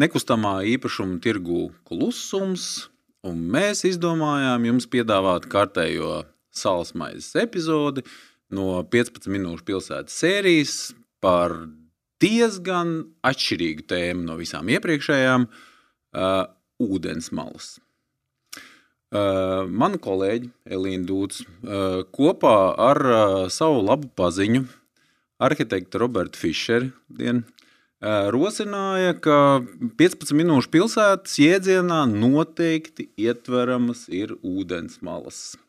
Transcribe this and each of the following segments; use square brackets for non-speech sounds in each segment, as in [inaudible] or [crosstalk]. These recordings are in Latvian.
nekustamā īpašuma tirgu klusums, un mēs izdomājām jums piedāvāt kārtējo salsmaizes epizodi no 15 minūšu pilsētas sērijas par diezgan atšķirīgu tēmu no visām iepriekšējām uh, - ūdensmalas. Uh, Manu kolēģi Elīna Dūts uh, kopā ar uh, savu labu paziņu, arhitektu Robertu Fischeru, dienu, rosināja, ka 15 minūšu pilsētas jēdzienā noteikti ietveramas ir ūdensmalas. Uh,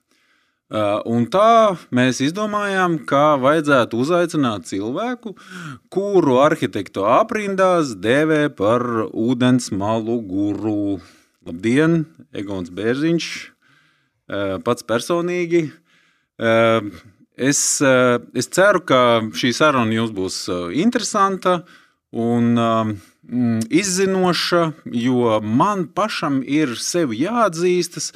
Un tā mēs izdomājām, kā vajadzētu uzaicināt cilvēku, kuru arhitektu aprindās dēvē par ūdens malu guru. Labdien, Egons Bērziņš, pats personīgi. Es, es ceru, ka šī saruna jums būs interesanta un um, mm, izzinoša, jo man pašam ir sevi jāatzīstas,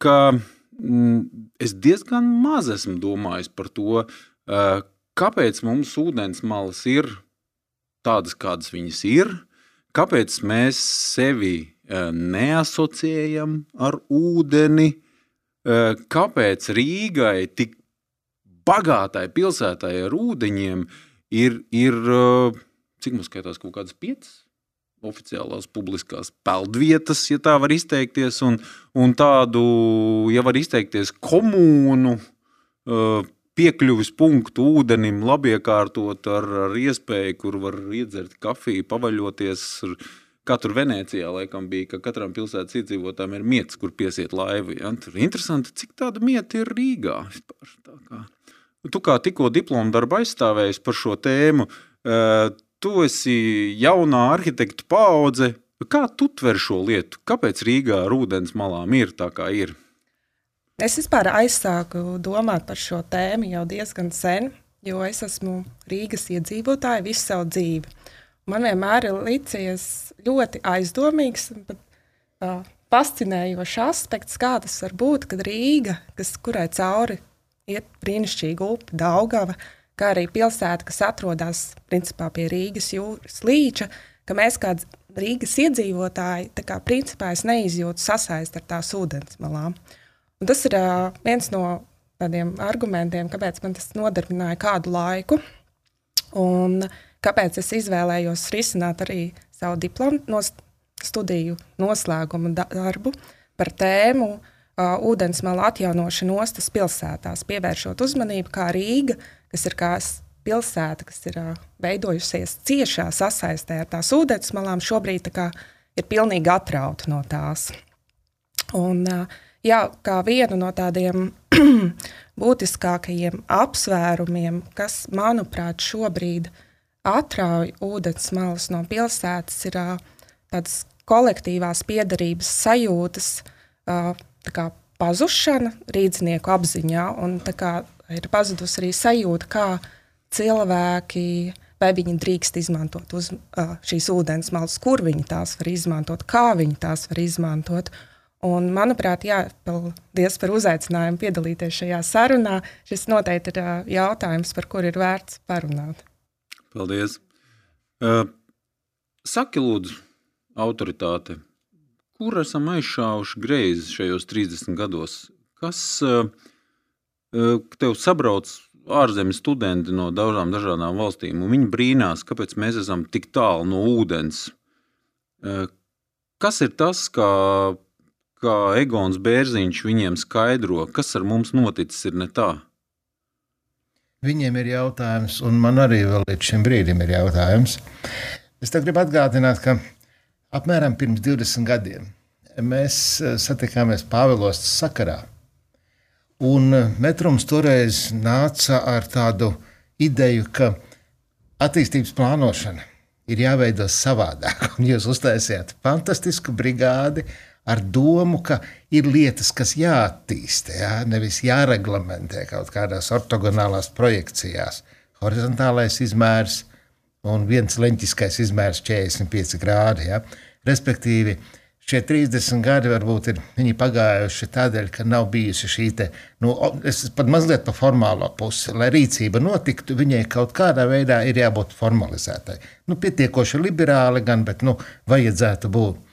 ka mm, es diezgan maz esmu domājis par to, uh, kāpēc mums ūdens malas ir tādas, kādas viņas ir, kāpēc mēs sevi uh, neasociējam ar ūdeni, uh, kāpēc Rīgai tik bagātai pilsētai ar ūdeņiem ir, ir uh, cik mums skaitās kaut kādas piecas oficiālās publiskās peldvietas, ja tā var izteikties, un, un tādu, ja var izteikties, komūnu uh, piekļuvis punktu ūdenim, labi iekārtot ar, ar iespēju, kur var iedzert kafiju, pavaļoties. Tur Venecijā laikam bija, ka katram pilsētas iedzīvotājam ir mietas, kur piesiet laivu. Ja? Tur ir interesanti, cik tāda mieta ir Rīgā. Vispār, kā. Tu kā tikko diplomu darbu aizstāvējis par šo tēmu, uh, tu esi jaunā arhitekta paudze. Kā tu tver šo lietu? Kāpēc Rīgā ar ūdens malām ir tā, kā ir? Es vispār aizsāku domāt par šo tēmu jau diezgan sen, jo es esmu Rīgas iedzīvotāja visu savu dzīvi. Man vienmēr ir licies ļoti aizdomīgs un pat uh, fascinējošs aspekts, kā tas var būt, kad Rīga, kas, kurai cauri iet brīnišķīga upe, Daugava, kā arī pilsēta, kas atrodas principā pie Rīgas jūras līča, ka mēs kā Rīgas iedzīvotāji, tā kā principā es neizjūtu sasaist ar tās ūdens malām. Un tas ir uh, viens no tādiem argumentiem, kāpēc man tas nodarbināja kādu laiku, un kāpēc es izvēlējos risināt arī savu diplomu no studiju noslēgumu darbu par tēmu uh, ūdensmala atjaunošanu ostas pilsētās, pievēršot uzmanību, kā Rīga, kas ir kā pilsēta, kas ir veidojusies ciešā sasaistē ar tās ūdensmalām, šobrīd kā, ir pilnīgi atrauta no tās. Un, jā, kā vienu no tādiem [clears throat] būtiskākajiem apsvērumiem, kas, manuprāt, šobrīd atrauj ūdensmalas no pilsētas, ir tādas kolektīvās piedarības sajūtas, kā, pazušana rīznieku apziņā, un kā, ir pazudusi arī sajūta, kā cilvēki. Vai viņi drīkst izmantot uz, uh, šīs ūdens malas, kur viņi tās var izmantot, kā viņi tās var izmantot. Un, manuprāt, jā, paldies par uzaicinājumu piedalīties šajā sarunā. Šis noteikti ir uh, jautājums, par kuru ir vērts parunāt. Paldies. Uh, saki, lūdzu, autoritāte, kur esam aizšāvuši greizi šajos 30 gados? Kas uh, tev sabrauc ārzemju studenti no daudzām dažādām valstīm, un viņi brīnās, kāpēc mēs esam tik tālu no ūdens. Uh, kas ir tas, kā, kā Egons Bērziņš viņiem skaidro, kas ar mums noticis ir ne tā? Viņiem ir jautājums, un man arī līdz šim brīdim ir jautājums. Es gribu atgādināt, ka Apmēram pirms 20 gadiem mēs eh, satikāmies Pāvilostas sakarā. Un eh, metrums toreiz nāca ar tādu ideju, ka attīstības plānošana ir jāveido savādāk. [laughs] Un jūs uztaisījāt fantastisku brigādi ar domu, ka ir lietas, kas jāattīsta, jā? nevis jāreglamentē kaut kādās ortogonālās projekcijās. Horizontālais izmērs, un viens leņķiskais izmērs 45 grādi. Ja? Respektīvi, šie 30 gadi varbūt ir viņi pagājuši tādēļ, ka nav bijusi šī te, nu, es pat mazliet pa formālo pusi. Lai rīcība notiktu, viņai kaut kādā veidā ir jābūt formalizētai. Nu, pietiekoši liberāli gan, bet, nu, vajadzētu būt.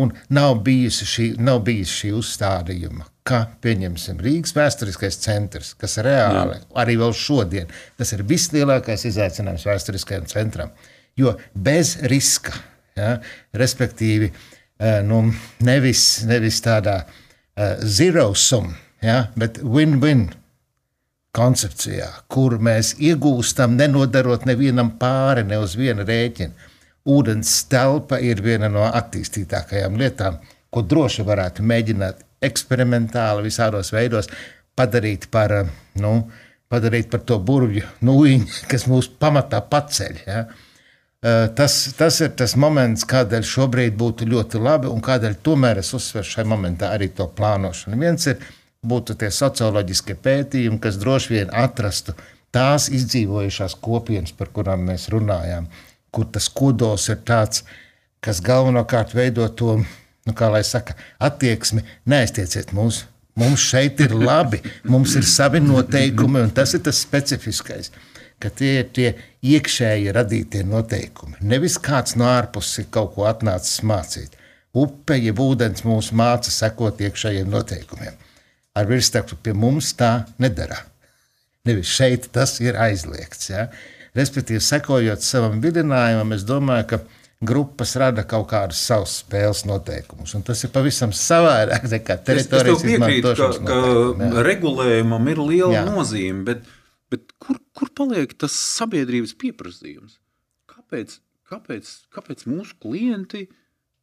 Un nav bijusi šī, nav bijis šī uzstādījuma, ka, pieņemsim, Rīgas vēsturiskais centrs, kas reāli Jā. arī vēl šodien, tas ir vislielākais izaicinājums vēsturiskajam centram. Jo bez riska, ja, respektīvi, eh, nu, nevis, nevis tādā uh, zero sum, ja, bet win-win koncepcijā, kur mēs iegūstam, nenodarot nevienam pāri, ne uz vienu rēķinu. Ūdens telpa ir viena no attīstītākajām lietām, ko droši varētu mēģināt eksperimentāli, visādos veidos padarīt par, eh, nu, padarīt par to burbuļu nūjiņu, [laughs] kas mūs pamatā paceļ. Ja? Eh, Tas, tas ir tas moments, kādēļ šobrīd būtu ļoti labi un kādēļ tomēr es uzsveru šajā momentā arī to plānošanu. Viens ir būtu tie socioloģiskie pētījumi, kas droši vien atrastu tās izdzīvojušās kopienas, par kurām mēs runājām, kur tas kodols ir tāds, kas galvenokārt veido to, nu, kā lai saka, attieksmi, neaiztieciet mūs. Mums šeit ir labi, mums ir savi noteikumi, un tas ir tas specifiskais ka tie ir tie iekšēji radītie noteikumi. Nevis kāds no ārpuses ir kaut ko atnācis mācīt. Upe, jeb ūdens mūs māca sekot iekšējiem noteikumiem. Ar virsrakstu pie mums tā nedara. Nevis šeit tas ir aizliegts. Ja? Respektīvi, sekojot savam vidinājumam, es domāju, ka grupas rada kaut kādus savus spēles noteikumus. Un tas ir pavisam savādāk nekā teritorijas izmantošanas noteikumi, regulējumam ir liela Jā. nozīme, bet, bet kur, kur paliek tas sabiedrības pieprasījums? Kāpēc, kāpēc, kāpēc mūsu klienti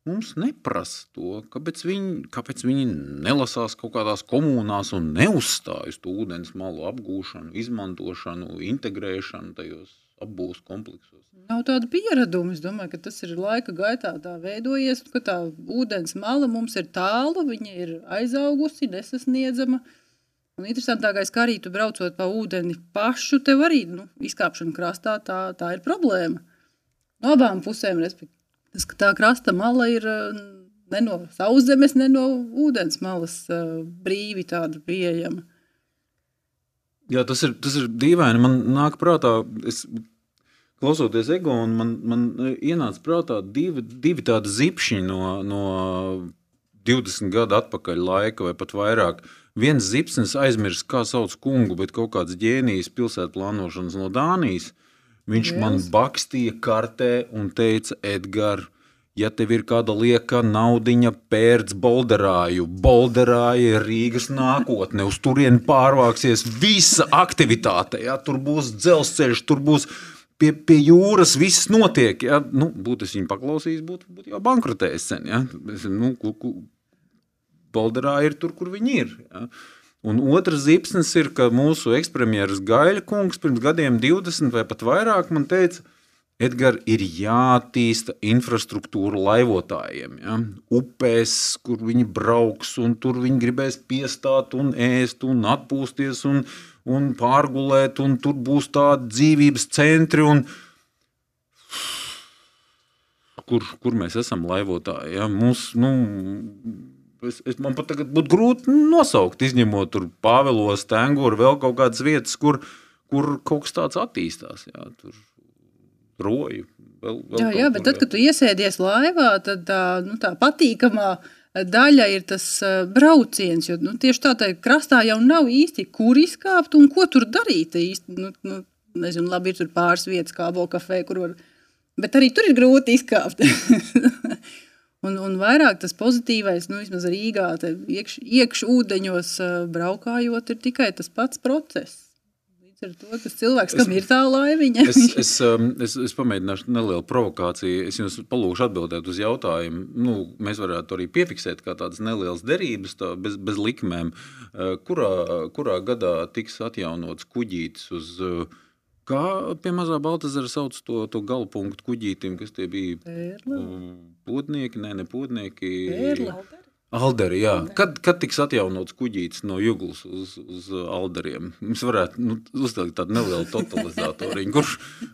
mums neprasa to? Kāpēc viņi, kāpēc viņi nelasās kaut kādās komunās un neuzstājas to ūdens malu apgūšanu, izmantošanu, integrēšanu tajos apbūves kompleksos? Nav tāda piereduma. Es domāju, ka tas ir laika gaitā tā veidojies, ka tā ūdens mala mums ir tālu, viņa ir aizaugusi, nesasniedzama. Un interesantākais, kā arī tu braucot pa ūdeni pašu, tev arī nu, izkāpšana krastā, tā, tā ir problēma. No abām pusēm, respektīvi, tas, ka tā krasta mala ir eh, ne no sauszemes, ne no ūdens malas eh, brīvi tāda pieejama. Jā, tas ir, tas ir dīvaini. Man nāk prātā, es, klausoties ego, un man, man ienāca prātā divi, divi tādi zipšņi no, no 20 gadu atpakaļ laika, vai pat vairāk. Viens zipsnis aizmirst, kā sauc kungu, bet kaut kāds ģēnijs pilsētu plānošanas no Dānijas. Viņš man Liels. bakstīja kartē un teica, Edgars, ja tev ir kāda lieka naudiņa, pērc bolderāju. Bolderāja ir Rīgas nākotne. Uz turieni pārvāksies visa aktivitāte. Ja? Tur būs dzelzceļš, tur būs pie, pie jūras, viss notiek. Ja? Nu, būtu es viņu paklausījis, būtu, būtu jau bankrotējis sen. Ja? Es, nu, ku, ku, Bolderāja ir tur, kur viņi ir. Ja? Un otrs zipsnis ir, ka mūsu ekspremjeras Gaļa kungs pirms gadiem 20 vai pat vairāk man teica, Edgars, ir jātīsta infrastruktūra laivotājiem. Ja? Upēs, kur viņi brauks, un tur viņi gribēs piestāt, un ēst, un atpūsties, un, un pārgulēt, un tur būs tādi dzīvības centri. Un... Kur, kur mēs esam laivotāji? Ja? Mums, nu, es, es, man pat tagad būtu grūti nosaukt, izņemot tur Pāvilos, Tenguru, vēl kaut kādas vietas, kur, kur kaut kas tāds attīstās. Ja? Tur roju. Vēl, vēl Jā, jā, bet tad, kad tu iesēdies laivā, tad tā, nu, tā patīkamā daļa ir tas brauciens. Jo, nu, tieši tā, tā krastā jau nav īsti, kur izkāpt un ko tur darīt. Īsti, nu, nu, nezinu, labi, ir tur pāris vietas, kā Volkafē, kur var. Bet arī tur ir grūti izkāpt. [laughs] un, un vairāk tas pozitīvais, nu, vismaz Rīgā, iekš, iekš ūdeņos uh, braukājot, ir tikai tas pats process. Līdz ar to tas cilvēks, kam ir tā laiviņa, Es, es, um, es, es pamēģināšu nelielu provokāciju. Es jums palūgšu atbildēt uz jautājumu. Nu, mēs varētu arī piefiksēt kā tādas nelielas derības, tā, bez, bez likmēm. Uh, Kurā, kurā gadā tiks atjaunots kuģītis uz. uh, Kā pie mazā Baltazara sauc to, to galpunktu kuģītim, kas tie bija? Pērle. Um, Podnieki, nē, ne podnieki. Pērle. Alderi, jā. Kad, kad tiks atjaunots kuģītis no Juglas uz, uz Alderiem? Mums varētu nu, uzlikt tādu nelielu totalizatoru, kurš,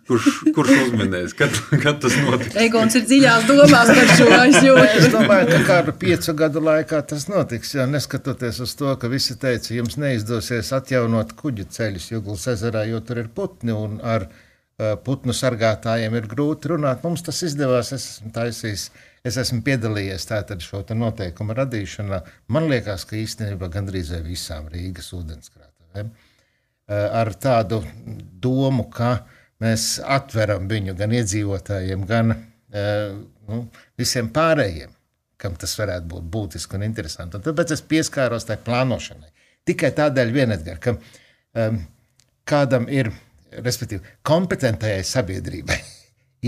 kurš, kurš uzminēs, kad, kad tas notiks. Egons ir dziļās domās par šo [laughs] aizjūtu. Es domāju, ka kādu piecu gadu laikā tas notiks. Jā, neskatoties uz to, ka visi teica, jums neizdosies atjaunot kuģu ceļus Juglas ezerā, jo tur ir putni un ar uh, putnu sargātājiem ir grūti runāt. Mums tas izdevās. Es esmu taisījis Es esmu piedalījies tātad šo noteikumu radīšanā. Man liekas, ka īstenībā gandrīz visām Rīgas ūdenskrātuvēm eh, ar tādu domu, ka mēs atveram viņu gan iedzīvotājiem, gan eh, nu, visiem pārējiem, kam tas varētu būt būtiski un interesanti. Un tāpēc es pieskāros tai plānošanai. Tikai tādēļ, vienedgar, ka um, kādam ir, respektīvi, kompetentajai sabiedrībai [laughs]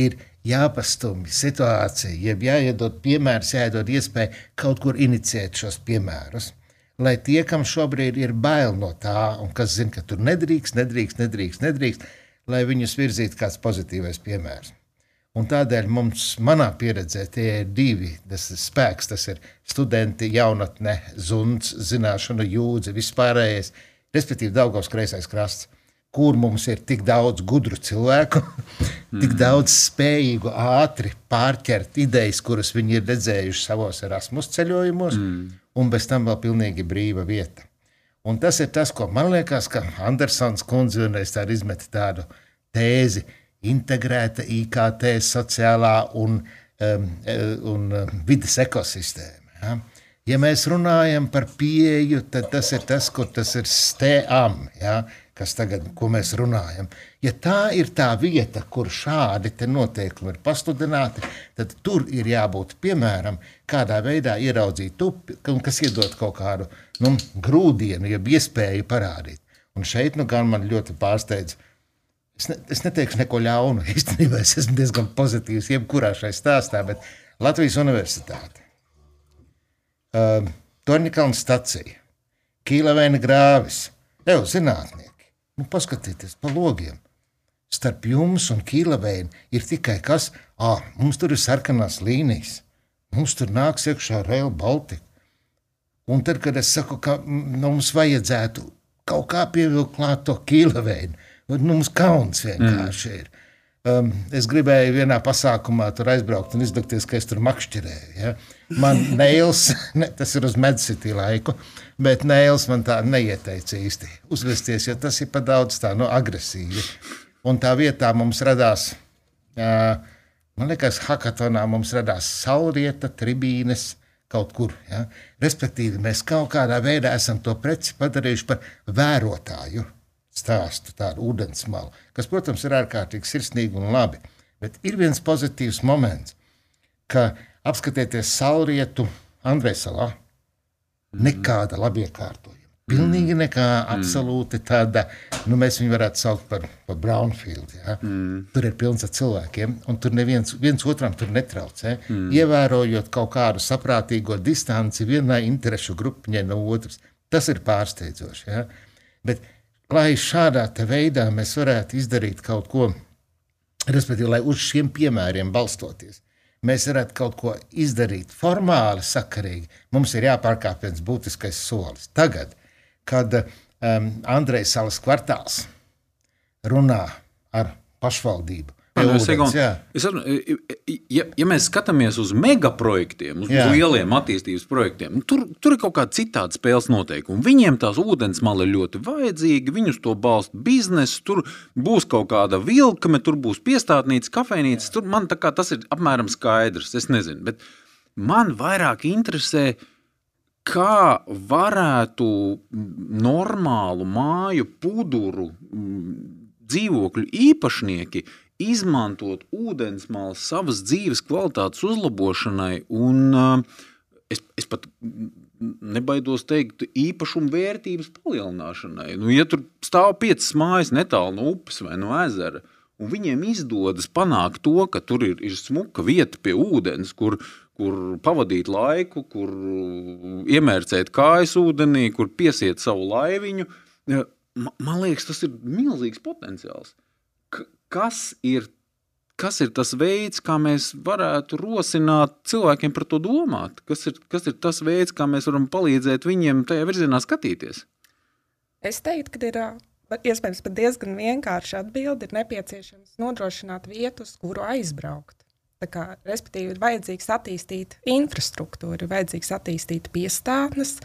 ir jāpastumj situācija, jeb jāiedod piemērs, jāiedod iespēja kaut kur inicijēt šos piemērus. Lai tie, kam šobrīd ir bail no tā, un kas zina, ka tur nedrīkst, nedrīkst, nedrīkst, nedrīkst lai viņus virzītu kāds pozitīvais piemērs. Un tādēļ mums, manā pieredzē, tie ir divi tas ir spēks. Tas ir studenti, jaunatne, zuns, zināšanu jūdzi, vispārējais, respektīvi Daugavs kreisais krasts kur mums ir tik daudz gudru cilvēku, [laughs] mm. tik daudz spējīgu, ātri pārķert idejas, kuras viņi ir redzējuši savos Erasmus ceļojumos, mm. un bez tam vēl pilnīgi brīva vieta. Un tas ir tas, ko man liekas, ka Andersons kundze vienreiz tādu izmeta tādu tēzi, integrēta IKT sociālā un, um, un um, vidas ekosistēma. Ja? ja mēs runājam par pieeju, tad tas ir tas, kur tas ir stēam. Ja? Kas tagad, ko mēs runājam. Ja tā ir tā vieta, kur šādi noteikumi ir pasludināti, tad tur ir jābūt piemēram, kādā veidā ieraudzīt tupi, kas iedod kaut kādu nu, grūdienu, jeb iespēju parādīt. Un šeit nu, gan man ļoti pārsteidz. Es, ne, es neteikšu neko ļaunu. [laughs] Īstenībā es esmu diezgan pozitīvs jebkurā šai stāstā, bet Latvijas Universitāte, uh, Torņakalna stacija, Kīlavēna grāvis, Evo zinātnieki Nu, paskatieties pa logiem. Starp jums un Kīlavēnu ir tikai kas, ah, mums tur ir sarkanās līnijas, mums tur nāks iekšā Rail Baltica. Un tad, kad es saku, ka nu, mums vajadzētu kaut kā pievilkt klāt to Kīlavēnu, nu, mums kauns vienkārši mm. ir. Um, es gribēju vienā pasākumā tur aizbraukt un izdegties, ka es tur makšķerēju. Ja? Man [laughs] Neils, ne, tas ir uz Medsitī laiku, bet Neils man tā neieteica īsti uzvesties, jo tas ir pa daudz tā, nu, agresīvi. Un tā vietā mums radās, man liekas, hakatonā mums radās saulrieta, tribīnes, kaut kur. Ja? Respektīvi, mēs kaut kādā veidā esam to preci padarījuši par vērotāju stāstu, tādu ūdensmalu, kas, protams, ir ārkārtīgi sirsnīgi un labi. Bet ir viens pozitīvs moments, ka apskatieties saulrietu Andrēsalā, nekāda labiekārtojuma. Pilnīgi nekā mm. absolūti tāda, nu mēs viņu varētu saukt par, par brownfield. Ja? Mm. Tur ir pilns ar cilvēkiem, un tur neviens viens otram tur netraucē. Mm. Ievērojot kaut kādu saprātīgo distanci vienai interešu grupiņai no otras. Tas ir pārsteidzoši. Ja? Bet lai šādā veidā mēs varētu izdarīt kaut ko, respektīvi, lai uz šiem piemēriem balstoties, mēs varētu kaut ko izdarīt formāli, sakarīgi, mums ir jāpārkāpj viens būtiskais solis. Tagad, kad um, Andrejs Salas kvartāls runā ar pašvaldību, Ūdens, es ja, ja mēs skatāmies uz megaprojektiem, uz jā. lieliem attīstības projektiem, nu, tur, tur ir kaut kāda citāda spēles noteikuma. Viņiem tās ūdens mali ir ļoti vajadzīgi, viņus to balsta biznesa, tur būs kaut kāda vilkme, tur būs piestātnīca, kafejnīca. Tur man tas ir apmēram skaidrs. Es nezinu, bet man vairāk interesē. Kā varētu normālu māju, puduru, dzīvokļu īpašnieki izmantot ūdensmālu savas dzīves kvalitātes uzlabošanai un uh, es, es pat nebaidos teikt, īpašuma vērtības palielināšanai. Nu, ja tur stāv piecas mājas netālu no upes vai no ezera, un viņiem izdodas panākt to, ka tur ir, ir smuka vieta pie ūdens, kur, kur pavadīt laiku, kur iemērcēt kājas ūdenī, kur piesiet savu laiviņu, man liekas, tas ir milzīgs potenciāls kas ir kas ir tas veids, kā mēs varētu rosināt cilvēkiem par to domāt? Kas ir, kas ir tas veids, kā mēs varam palīdzēt viņiem tajā virzienā skatīties? Es teiktu, ka ir iespējams pat diezgan vienkārši atbildi. Ir nepieciešams nodrošināt vietu, uz kuru aizbraukt. Tā kā, respektīvi, ir vajadzīgs attīstīt infrastruktūru, ir vajadzīgs attīstīt piestātnes,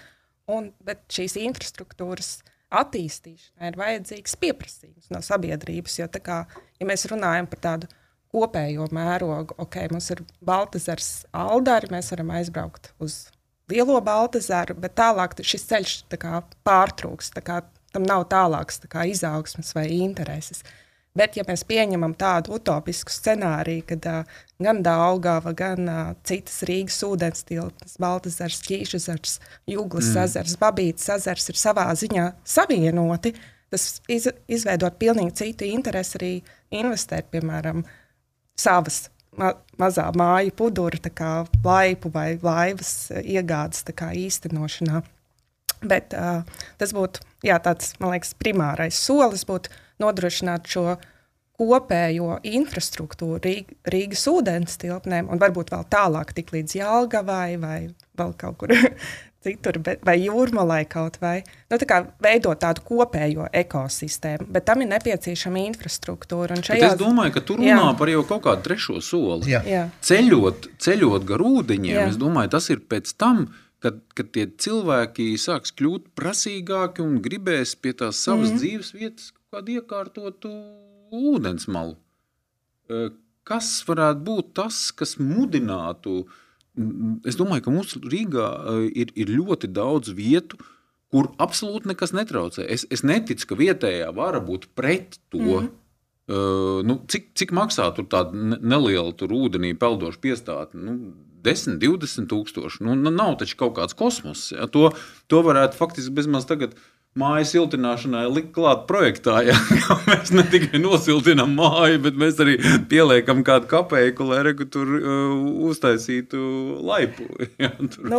un, bet šīs infrastruktūras attīstīšanai ir vajadzīgs pieprasījums no sabiedrības. Jo, kā, ja mēs runājam par tādu kopējo mērogu, ok, mums ir Baltasars Aldari, mēs varam aizbraukt uz lielo Baltasaru, bet tālāk šis ceļš kā, pārtrūks. Kā, tam nav tālākas kā, izaugsmes vai intereses. Uh, Bet, ja mēs pieņemam tādu utopisku scenāriju, kad uh, gan Daugava, gan uh, citas Rīgas ūdens tilpnes, Baltazars, Ķīšazars, Jūglas mm. ezers, Babītas ezers ir savā ziņā savienoti, tas iz, izveidot pilnīgi citu interesi arī investēt, piemēram, savas ma mazā māju pudura, kā laipu vai laivas iegādes kā īstenošanā. Bet uh, tas būtu jā, tāds, man liekas, primārais solis būtu nodrošināt šo kopējo infrastruktūru Rīg, Rīgas ūdens tilpnēm un varbūt vēl tālāk tik līdz Jālgavai vai vēl kaut kur [laughs] citur, bet, vai jūrmalai kaut vai. Nu, tā kā veidot tādu kopējo ekosistēmu, bet tam ir nepieciešama infrastruktūra. Šajā... Es domāju, ka tu runā jā. par jau kaut kādu trešo soli. Jā. Jā. Ceļot, ceļot gar ūdeņiem, jā. es domāju, tas ir pēc tam, kad, kad tie cilvēki sāks kļūt prasīgāki un gribēs pie tās savas mm -hmm. dzīves vietas kādu iekārtotu ūdensmalu. Kas varētu būt tas, kas mudinātu? Es domāju, ka mums Rīgā ir, ir ļoti daudz vietu, kur absolūti nekas netraucē. Es, es neticu, ka vietējā vara būtu pret to. Mm -hmm. Uh, nu, cik, cik maksā tur tāda neliela tur ūdenī peldoša piestātne? Nu, 10, 20 tūkstoši. Nu, nav taču kaut kāds kosmos. Ja? To, to varētu faktiski bezmaz tagad uh, mājas siltināšanai likt klāt projektā. Ja? [laughs] mēs ne tikai nosiltinām māju, bet mēs arī pieliekam kādu kapeiku, lai regu tur uh, uztaisītu laipu. [laughs] Ja? Tur. Nu,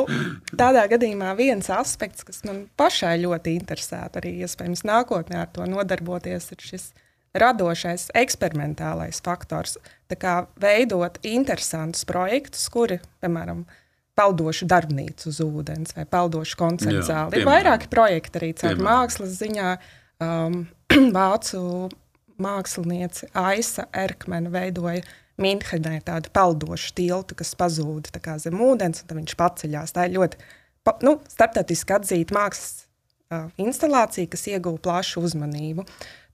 tādā gadījumā viens aspekts, kas man pašai ļoti interesētu, arī iespējams nākotnē ar to nodarboties, ir šis radošais, eksperimentālais faktors. Tā kā veidot interesantus projektus, kuri, piemēram, peldošu darbnīcu uz ūdens vai peldošu koncertu zāli. Ir vairāki projekti arī caur mākslas ziņā. Um, [clears throat] Vācu mākslinieci Aisa Erkmena veidoja Minhenē tādu peldošu tiltu, kas pazūda zem ūdens, un viņš paceļās. Tā ir ļoti nu, starptautiski atzīta mākslas uh, instalācija, kas ieguva plašu uzmanību.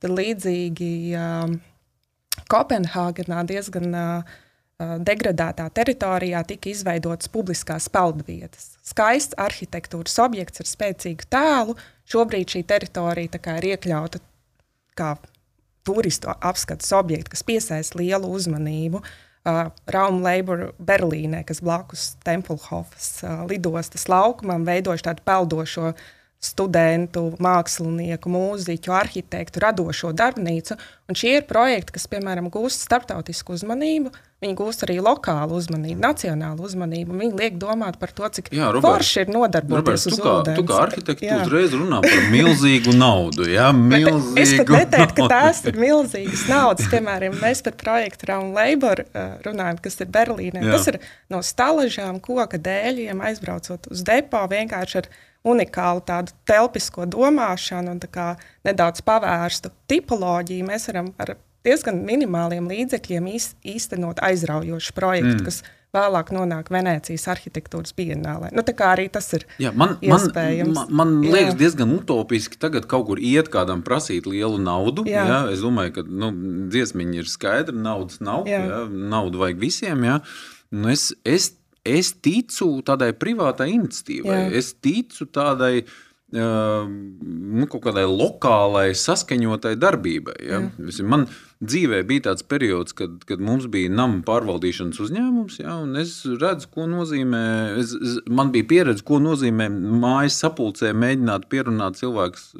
Tad līdzīgi um, Kopenhāgenā diezgan uh, degradētā teritorijā tika izveidotas publiskās peldvietas. Skaists arhitektūras objekts ar spēcīgu tēlu. Šobrīd šī teritorija ir iekļauta kā turistu apskates objekts, kas piesaista lielu uzmanību. Uh, Rauma Labor Berlīnē, kas blakus Tempelhofas uh, lidostas laukumam, veidojuši tādu peldošo studentu, mākslinieku, mūziķu, arhitektu, radošo darbnīcu. Un šie ir projekti, kas, piemēram, gūst starptautisku uzmanību. Viņi gūst arī lokālu uzmanību, nacionālu uzmanību. Viņi liek domāt par to, cik forši ir nodarboties ar to. Tu kā arhitekts uzreiz runā par [laughs] milzīgu naudu. Jā, milzīgu es pat neteiktu, ka tās ir milzīgas naudas. Piemēram, mēs par projektu Round Labor runājam, kas ir Berlīnē. Jā. Tas ir no stalažām, koka dēļiem, aizbraucot uz depo vienkārši ar unikālu tādu telpisko domāšanu un nedaudz pavērstu tipoloģiju. Mēs varam ar diezgan minimāliem līdzekļiem īstenot aizraujošu projektu, mm. kas vēlāk nonāk Venecijas arhitektūras bienālē. Nu, tā kā arī tas ir jā, man, iespējams. Man, man, man liekas, jā. diezgan utopiski tagad kaut kur iet kādam prasīt lielu naudu. Jā. Jā, es domāju, ka nu, dziesmiņa ir skaidra, naudas nav, jā. Jā, naudu vajag visiem. Jā. Nu, es, es, es ticu tādai privātai iniciatīvai, jā. es ticu tādai uh, nu, kaut kādai lokālai, saskaņotai darbībai. Ja? Mm. Man dzīvē bija tāds periods, kad, kad mums bija nama pārvaldīšanas uzņēmums, ja? un es redzu, ko nozīmē. Es, man bija pieredze, ko nozīmē mājas sapulcē mēģināt pierunāt cilvēkus,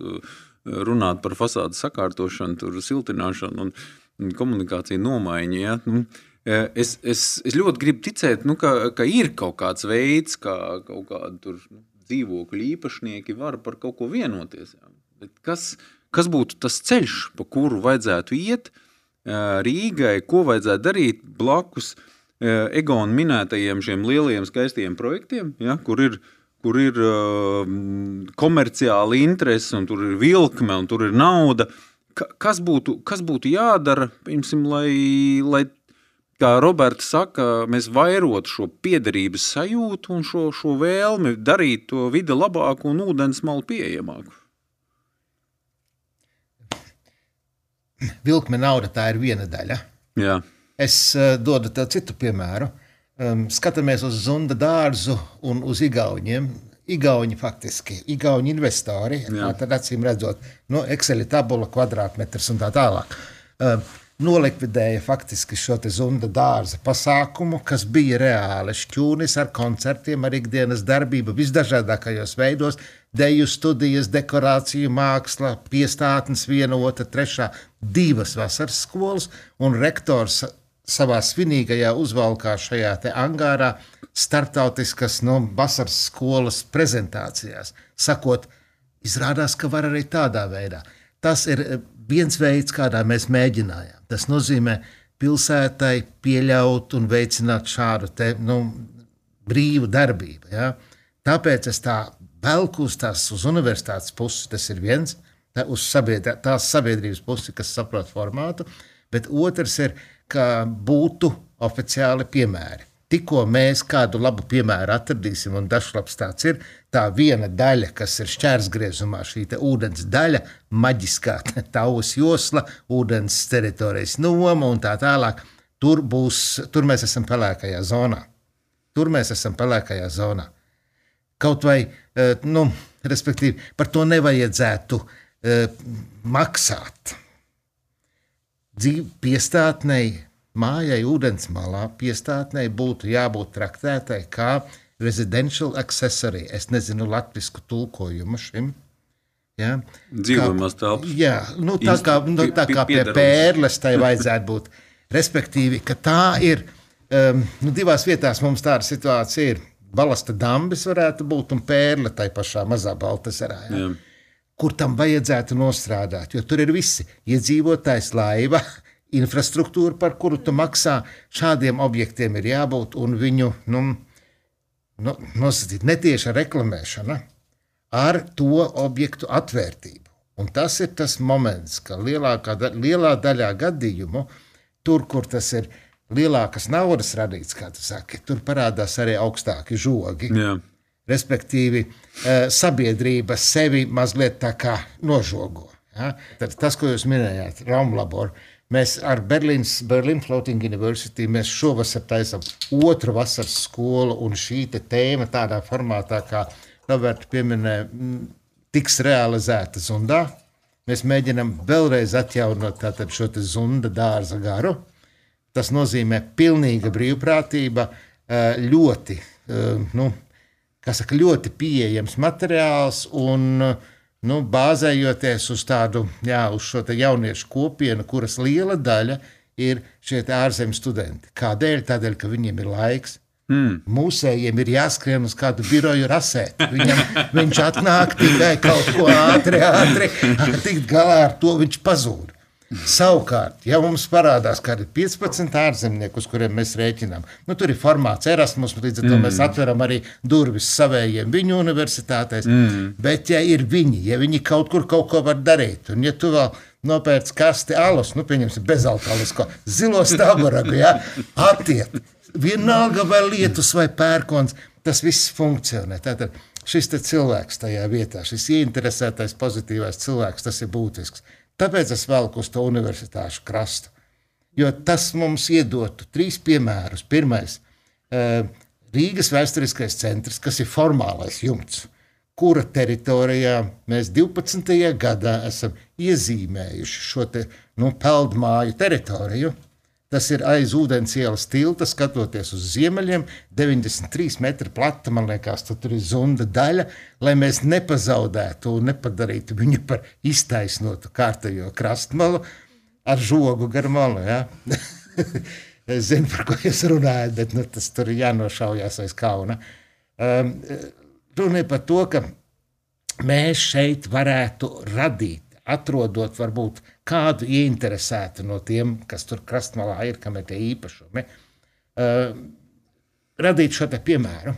runāt par fasādes sakārtošanu, tur, siltināšanu un komunikāciju nomaiņu. Ja? Nu, Es, es, es ļoti gribu ticēt, nu, ka, ka ir kaut kāds veids, kā kaut kāda tur, nu, dzīvokļu īpašnieki var par kaut ko vienoties. Kas, kas būtu tas ceļš, pa kuru vajadzētu iet, Rīgai, ko vajadzētu darīt blakus Egona minētajiem šiem lielajiem skaistiem projektiem, ja, kur ir, kur ir komerciāla interese, un tur ir vilkme, un tur ir nauda. Kas būtu, kas būtu jādara, piemēram, lai, lai kā Roberts saka, mēs vairotu šo piederības sajūtu un šo, šo vēlmi darīt to vidi labāku un ūdens malu pieejamāku. Vilkme nauda tā ir viena daļa. Jā. Es uh, dodu tev citu piemēru. Um, skatāmies uz Zunda dārzu un uz Igauniem. Igauni faktiski, Igauni investori, tad acīm redzot, no Excel tabula, kvadrātmetrs un tā tālāk. Uh, nolikvidēja faktiski šo zunda dārza pasākumu, kas bija reāli šķūnis ar koncertiem, ar ikdienas darbību visdažādākajos veidos, deju studijas, dekorāciju, māksla, piestātnes, viena, otra, trešā, divas vasaras skolas, un rektors savā svinīgajā uzvalkā šajā angārā starptautiskas no nu, vasaras skolas prezentācijās, sakot, izrādās, ka var arī tādā veidā. Tas ir viens veids, kādā mēs mēģinājām. Tas nozīmē pilsētai pieļaut un veicināt šādu te, nu, brīvu darbību. Ja? Tāpēc es tā velku uz tās uz universitātes puses, tas ir viens, tā, uz sabiedr tās sabiedrības pusi, kas saprot formātu, bet otrs ir, ka būtu oficiāli piemēri. Tikko mēs kādu labu piemēru atradīsim, un dažs tāds ir, tā viena daļa, kas ir šķērsgriezumā, šī ūdens daļa, maģiskā [laughs] taus josla, ūdens teritorijas noma un tā tālāk. Tur, būs, tur mēs esam pelēkajā zonā. Tur mēs esam pelēkajā zonā. Kaut vai, e, nu, respektīvi, par to nevajadzētu uh, maksāt. Dzīv, piestātnei, mājai, ūdens malā, piestātnei būtu jābūt traktētai kā uh, residential accessory. Es nezinu latviešu tulkojumu šim. Ja? Dzīvojamās telpas. Jā, nu, tā kā, nu, tā kā pie pērles tai vajadzētu būt. Respektīvi, ka tā ir um, nu, divās vietās mums tāda situācija ir. Balasta dambis varētu būt un pērle tai pašā mazā Baltasarā. Ja? Jā. Kur tam vajadzētu nostrādāt, jo tur ir visi iedzīvotājs, laiva, [laughs] infrastruktūra, par kuru tu maksā. Šādiem objektiem ir jābūt un viņu nu, nu, nosacīt netieša reklamēšana ar to objektu atvērtību. Un tas ir tas moments, ka lielākā, lielā daļā gadījumu, tur, kur tas ir lielākas naudas radīts, kā tu saki, tur parādās arī augstāki žogi. Jā. Respektīvi, eh, sabiedrība sevi mazliet tā kā nožogo. Ja? Tad tas, ko jūs minējāt, Raumlaboru, Mēs ar Berlīnas Berlin Floating University šovasar taisām otru vasaras skolu, un šī tēma tādā formātā, kā Roberta pieminēja, tiks realizēta Zundā. Mēs mēģinām vēlreiz atjaunot šo zunda dārza garu. Tas nozīmē pilnīga brīvprātība, ļoti, nu, saka, ļoti pieejams materiāls un uh, nu, bāzējoties uz tādu jā, uz šo jauniešu kopienu, kuras liela daļa ir šie ārzemju studenti. Kādēļ? Tādēļ, ka viņiem ir laiks. Mm. Mūsējiem ir jāskrien uz kādu biroju rasēt. Viņam, viņš atnāk tikai kaut ko ātri, ātri, tikt galā ar to viņš pazūd. Savukārt, ja mums parādās kādi 15 ārzemnieki, uz kuriem mēs rēķinām, nu, tur ir formāts Erasmus, līdz ar to mm. mēs atveram arī durvis savējiem viņu universitātēs. Mm. Bet, ja ir viņi, ja viņi kaut kur kaut ko var darīt, un ja tu vēl nopērci kasti alus, nu, pieņemsim, bezalkoholisko zilo stāvaragu, ja, attiet, vienalga vai lietus vai pērkons, tas viss funkcionē. Tātad šis cilvēks tajā vietā, šis ieinteresētais pozitīvais cilvēks, tas ir būtisks. Tāpēc es velku uz to universitāšu krastu. Jo tas mums iedotu trīs piemērus. Pirmais eh, - Rīgas vēsturiskais centrs, kas ir formālais jumts, kura teritorijā mēs 12. gadā esam iezīmējuši šo te, nu, peldmāju teritoriju. Tas ir aiz ūdens ielas tilta, skatoties uz ziemeļiem, 93 metri plata. Man liekas, tur ir zunda daļa, lai mēs nepazaudētu un nepadarītu viņu par iztaisnotu kārtējo krastmalu ar žogu gar malu. Ja? [laughs] es zinu, par ko jūs runājat, bet nu, tas tur ir jānošaujās aiz kauna. Um, runa ir par to, ka mēs šeit varētu radīt atrodot varbūt kādu ieinteresētu no tiem, kas tur krastmalā ir, kam ir tie īpašumi, uh, radīt šo piemēru.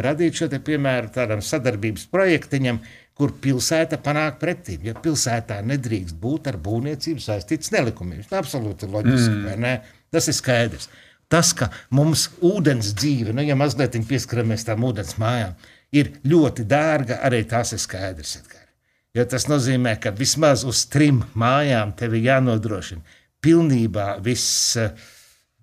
Radīt šo piemēru tādam sadarbības projektiņam, kur pilsēta panāk pretī. Jo pilsētā nedrīkst būt ar būvniecību saistīts nelikumības. Absolūti loģiski, mm. ne? Tas ir skaidrs. Tas, ka mums ūdens dzīve, nu, ja mazliet pieskaramies tām ūdens mājām, ir ļoti dārga, arī tas ir skaidrs. Jo tas nozīmē, ka vismaz uz trim mājām tev ir jānodrošina pilnībā viss. Uh,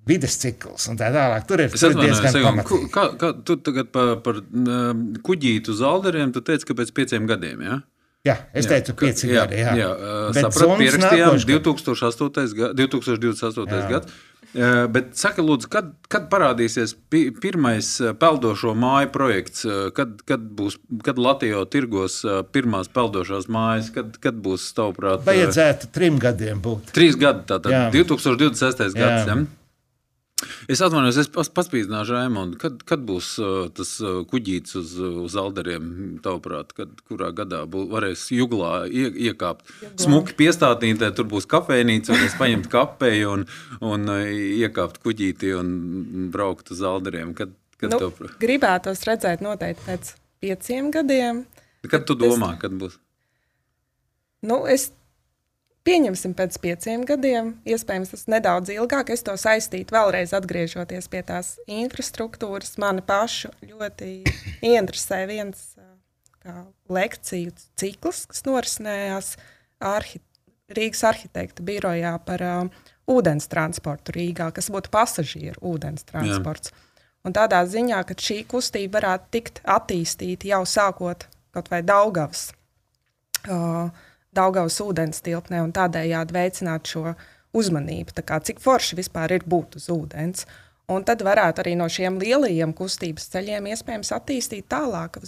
vidas cikls un tā tālāk. Tur ir, tur ir diezgan pamatīgi. Kā, kā tu tagad par, par um, kuģītu zalderiem, tu teici, ka pēc pieciem gadiem, jā? Jā, es teicu, ka pieci jā, gadi. Jā, jā. jā sapratu, pierakstījām 2008, 2028. Jā. gads. Bet saka, lūdzu, kad, kad parādīsies pirmais peldošo māju projekts, kad, kad būs kad Latvijā tirgos pirmās peldošās mājas, kad, kad būs tavuprāt? Vajadzētu trim gadiem būt. Trīs gadi, tātad jā. 2026. gads. Jā. Es atvainojos, es paspīdzināšu Raimondu. Kad, kad būs uh, tas uh, kuģītis uz, uz alderiem, tavuprāt, kad kurā gadā būs, varēs juglā ie, iekāpt? Juglā. Smuki piestātītē, tur būs kafejnīca, varēs paņemt kafeju un, un uh, iekāpt kuģītī un braukt uz alderiem. Kad, kad nu, tev... Gribētos redzēt noteikti pēc pieciem gadiem. Kad tu domā, es... kad būs? Nu, es Pieņemsim pēc pieciem gadiem, iespējams, tas nedaudz ilgāk. Es to saistītu vēlreiz, atgriežoties pie tās infrastruktūras. Mani pašu ļoti interesē viens kā, lekciju cikls, kas norisinājās arhi Rīgas arhitekta birojā par uh, ūdens transportu Rīgā, kas būtu pasažieru ūdens transports. Jā. Un tādā ziņā, ka šī kustība varētu tikt attīstīta jau sākot kaut vai Daugavas. Uh, Daugavas ūdens tilpnē un tādējādi veicināt šo uzmanību, kā, cik forši vispār ir būt uz ūdens. Un tad varētu arī no šiem lielajiem kustības ceļiem iespējams attīstīt tālāk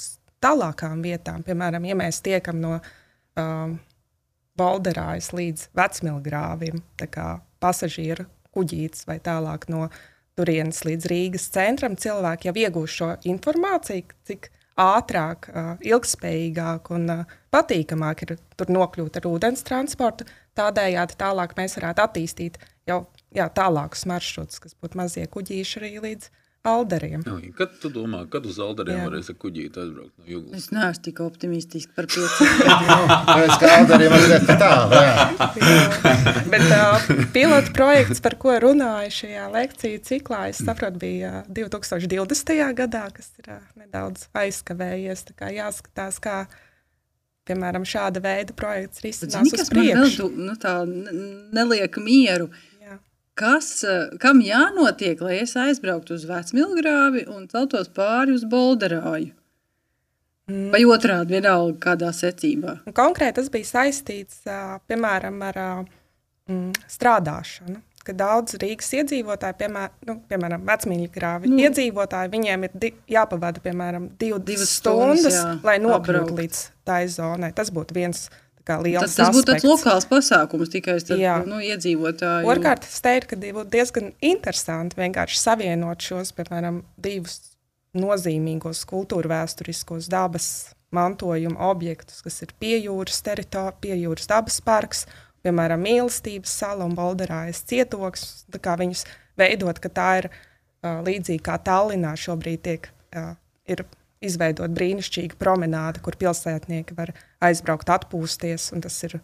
tālākām vietām. Piemēram, ja mēs tiekam no um, Balderājas līdz Vecmilgrāvim, tā kā pasažieru kuģītis vai tālāk no turienes līdz Rīgas centram, cilvēki jau iegūst šo informāciju, cik ātrāk, ilgspējīgāk un patīkamāk ir tur nokļūt ar ūdens transportu. Tādējādi tālāk mēs varētu attīstīt jau jā, tālākus maršrutus, kas būtu mazie kuģīši arī līdz Alderiem. Jā, kad tu domā, kad uz Alderiem varēs ar kuģīti aizbraukt no Juglas? Es neesmu tik optimistiski par pieciem [laughs] gadiem. Pēc kā Alderiem mazliet tālu. [laughs] Bet uh, pilotu projekts, par ko runāju šajā lekciju ciklā, es saprotu, bija 2020. gadā, kas ir uh, nedaudz aizkavējies. Tā kā jāskatās, kā piemēram šāda veida projekts risinās uz priekšu. Man vēl, nu, tā neliek mieru. Uh, kas, eh, kam jānotiek, lai es aizbrauktu uz Vecmilgrāvi un celtos pāri uz Bolderāju? Mm. Vai otrādi, vienalga kādā secībā? Konkrēti tas bija saistīts piemēram ar mm, strādāšanu. Kad daudz Rīgas iedzīvotāji, piemēram, nu, piemēram vecmīļu grāvi, nu. iedzīvotāji, viņiem ir di jāpavada piemēram div, divas stundas, stundas jā, lai nokļūtu līdz tai zonai. Tas būtu viens no Tas, tas būtu tāds lokāls pasākums tikai starp nu, iedzīvotāju. Otrkārt, es teiktu, ka būtu diezgan interesanti vienkārši savienot šos, piemēram, divus nozīmīgos kultūra vēsturiskos dabas mantojuma objektus, kas ir piejūras teritorija, piejūras dabas parks, piemēram, mīlestības sala un Bolderājas cietoks, tā kā viņus veidot, ka tā ir uh, līdzīgi kā Tallinā šobrīd tiek, uh, ir izveidot brīnišķīgu promenādi, kur pilsētnieki var aizbraukt, atpūsties. Tas ir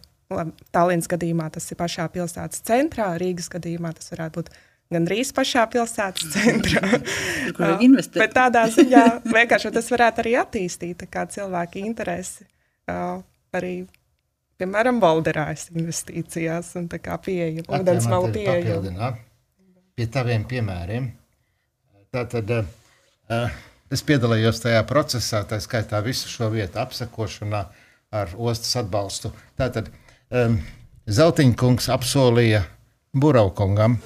Tallinas gadījumā, tas ir pašā pilsētas centrā, Rīgas gadījumā tas varētu būt gandrīz pašā pilsētas centrā. Kur [laughs] investēt? Bet tādā ziņā vienkārši tas varētu arī attīstīt cilvēku interesi arī, piemēram, valderājas investīcijās un tā kā pieeja, ūdens malu pieeja. Pie taviem piemēriem. Tātad, uh, Es piedalījos tajā procesā, tā skaitā visu šo vietu apsekošanā ar ostas atbalstu. Tātad um, Zeltiņkungs apsolīja Buraukungam,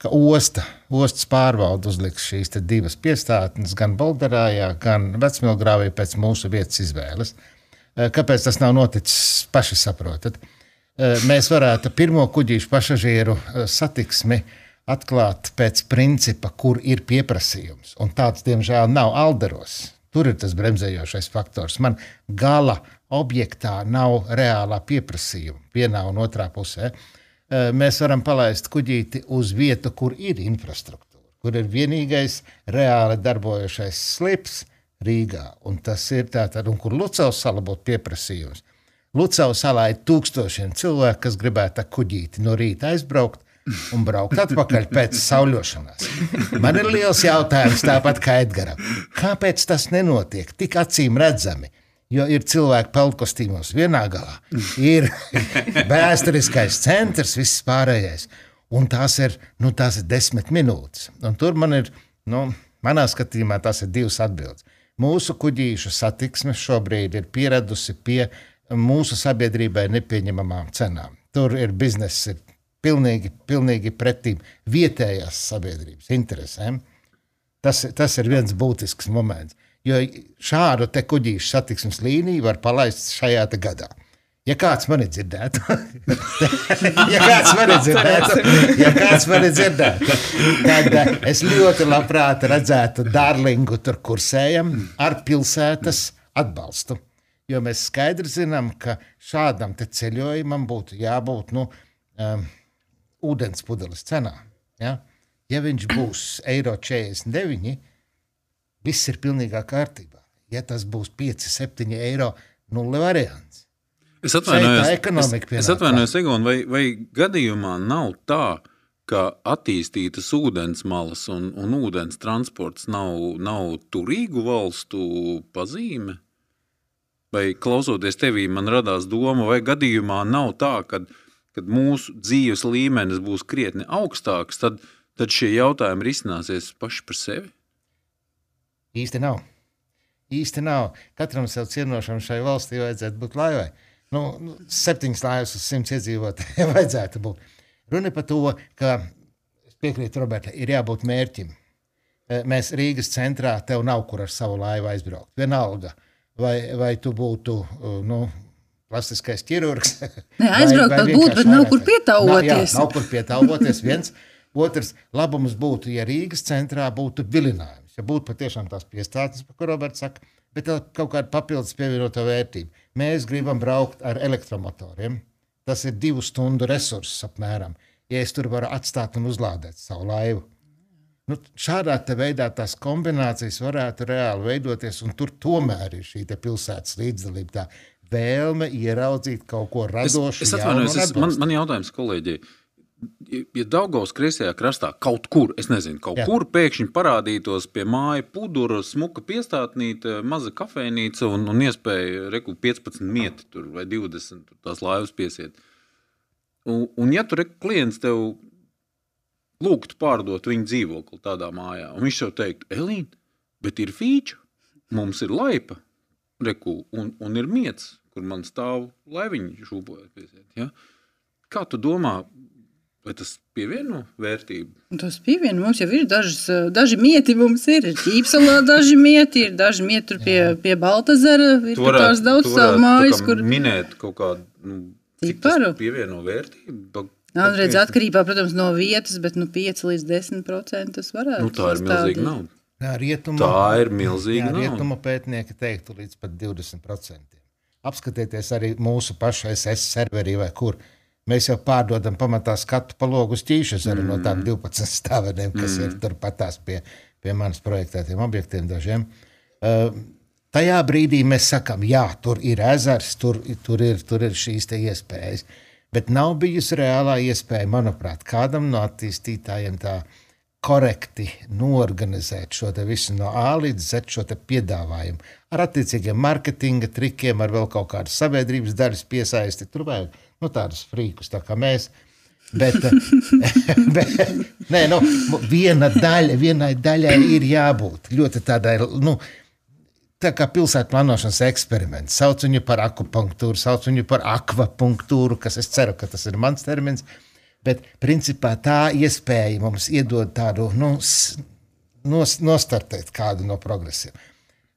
ka osta, ostas pārvalde uzliks šīs divas piestātnes gan Bolderājā, gan Vecmilgrāvī pēc mūsu vietas izvēles. Uh, kāpēc tas nav noticis, paši saprotat. Uh, mēs varētu pirmo kuģīšu pasažieru uh, satiksmi uh, atklāt pēc principa, kur ir pieprasījums. Un tāds, diemžēl, nav alderos. Tur ir tas bremzējošais faktors. Man gala objektā nav reālā pieprasījuma vienā un otrā pusē. Eh, Mēs varam palaist kuģīti uz vietu, kur ir infrastruktūra, kur ir vienīgais reāli darbojošais slips Rīgā. Un tas ir tātad, un kur Lucavas sala būtu pieprasījums. Lucavas salā ir tūkstošiem cilvēku, kas gribētu kuģīti no rīta aizbraukt un braukt atpakaļ pēc sauļošanās. Man ir liels jautājums, tāpat kā Edgars. Kāpēc tas nenotiek tik acīm redzami? Jo ir cilvēki pelnkostīmos vienā galā, ir [laughs] vēsturiskais centrs, viss pārējais. Un tās ir, nu, tās ir desmit minūtes. Un tur man ir, nu, manā skatījumā, tas ir divas atbildes. Mūsu kuģīšu satiksme šobrīd ir pieradusi pie mūsu sabiedrībai nepieņemamām cenām. Tur ir bizness, ir pilnīgi, pilnīgi pretīm vietējās sabiedrības interesēm. Tas, tas ir viens būtisks moments. Jo šādu te kuģīšu satiksmes līniju var palaist šajā gadā. Ja kāds mani dzirdētu, [laughs] ja kāds mani dzirdētu, ja kāds mani dzirdētu, tad es ļoti labprāt redzētu Dārlingu tur kursējam ar pilsētas atbalstu. Jo mēs skaidri zinām, ka šādam ceļojumam būtu jābūt nu, um, ūdens pudeles cenā. Ja? ja viņš [clears throat] būs eiro 49, viss ir pilnīgā kārtībā. Ja tas būs 5, 7 eiro, nulle variants. Es atvainojos, es, es atvainojos Egon, vai, vai gadījumā nav tā, ka attīstītas ūdensmalas un, un ūdens transports nav, nav turīgu valstu pazīme? Vai klausoties tevī, man radās doma, vai gadījumā nav tā, ka kad mūsu dzīves līmenis būs krietni augstāks, tad, tad šie jautājumi risināsies paši par sevi? Īsti nav. Īsti nav. Katram sev cienošam šai valstī vajadzētu būt laivai. Nu, nu, septiņas laivas uz simts iedzīvotājiem [laughs] vajadzētu būt. Runa par to, ka es piekrītu Robertai, ir jābūt mērķim. Eh, Mēs Rīgas centrā tev nav kur ar savu laivu aizbraukt. Vienalga, vai, vai tu būtu uh, nu, plastiskais ķirurgs. [laughs] Nē, aizbraukt pat būtu, bet nav kur pietauloties. Nav, jā, nav kur pietauloties. Viens. Otrs labums būtu, ja Rīgas centrā būtu vilinājums. Ja būtu patiešām tās piestātnes, par ko Roberts saka, bet kaut kāda papildus pievienotā vērtība. Mēs gribam braukt ar elektromotoriem. Tas ir divu stundu resurss apmēram. Ja es tur varu atstāt un uzlādēt savu laivu. Nu, šādā veidā tās kombinācijas varētu reāli veidoties, un tur tomēr ir šī pilsētas līdzdalība, tā vēlme ieraudzīt kaut ko Es, radošu. es jaunu atvainojos, es, man, man jautājums kolēģi. Ja Daugaus kreisajā krastā kaut kur, es nezinu, kaut Jā. Kur pēkšņi parādītos pie māja pudura, smuka piestātnīte, maza kafejnīca un, un iespēja reku 15 mieti tur vai 20 tur tās laivas piesiet. Un, un ja tur reku klients tev lūgtu pārdot viņa dzīvokli tādā mājā, un viņš jau teiktu, Elīna, bet ir fīča, mums ir laipa, reku, un, un ir miets, kur man stāv laiviņš šūpojas piesiet. Ja? Kā tu domā, vai tas pievieno vērtību? Tas pievieno mums jau ir dažas, daži mieti. Mums ir ķīpselā daži mieti, ir daži mieti tur pie, pie Baltazara. Ir tur tās daudz savu mājas, kur minēt kaut kādu, nu, cik tas Ciparu? pievieno vērtību. Pa- redz, atkarībā protams, no vietas, bet nu, 5 līdz 10% tas varētu Nu, tā ir milzīga nauda. Rietuma, Tā ir milzīga nauda. rietuma pētnieki teiktu līdz pat 20%. Apskatieties arī mūsu pašu SS serverī vai kur. Mēs jau pārdodam pamatā skatu pa logu ķīšas arī mm. no tām 12 stāveniem, kas mm. ir turpatās pie, pie manas projektētiem objektiem dažiem. Uh, tajā brīdī mēs sakām, jā, tur ir ezers, tur, tur, ir, tur ir šīs te iespējas. Bet nav bijusi reālā iespēja, manuprāt, kādam no attīstītājiem tā korekti norganizēt šo visu no A līdz Z šo piedāvājumu. Ar attiecīgiem marketinga trikiem, ar vēl kaut kādu sabiedrības daļas piesaisti. Tur vajag nu, tādus frīkus, tā kā mēs. Bet, [laughs] bet nē, nu, viena daļa, vienai daļai ir jābūt ļoti tādai, nu, tā kā pilsētu plānošanas eksperiments. Sauc viņu par akupunktūru, sauc viņu par akvapunktūru, kas es ceru, ka tas ir mans termins. Bet principā tā iespēja mums iedod tādu nu, nos, nostartēt kādu no progresiem.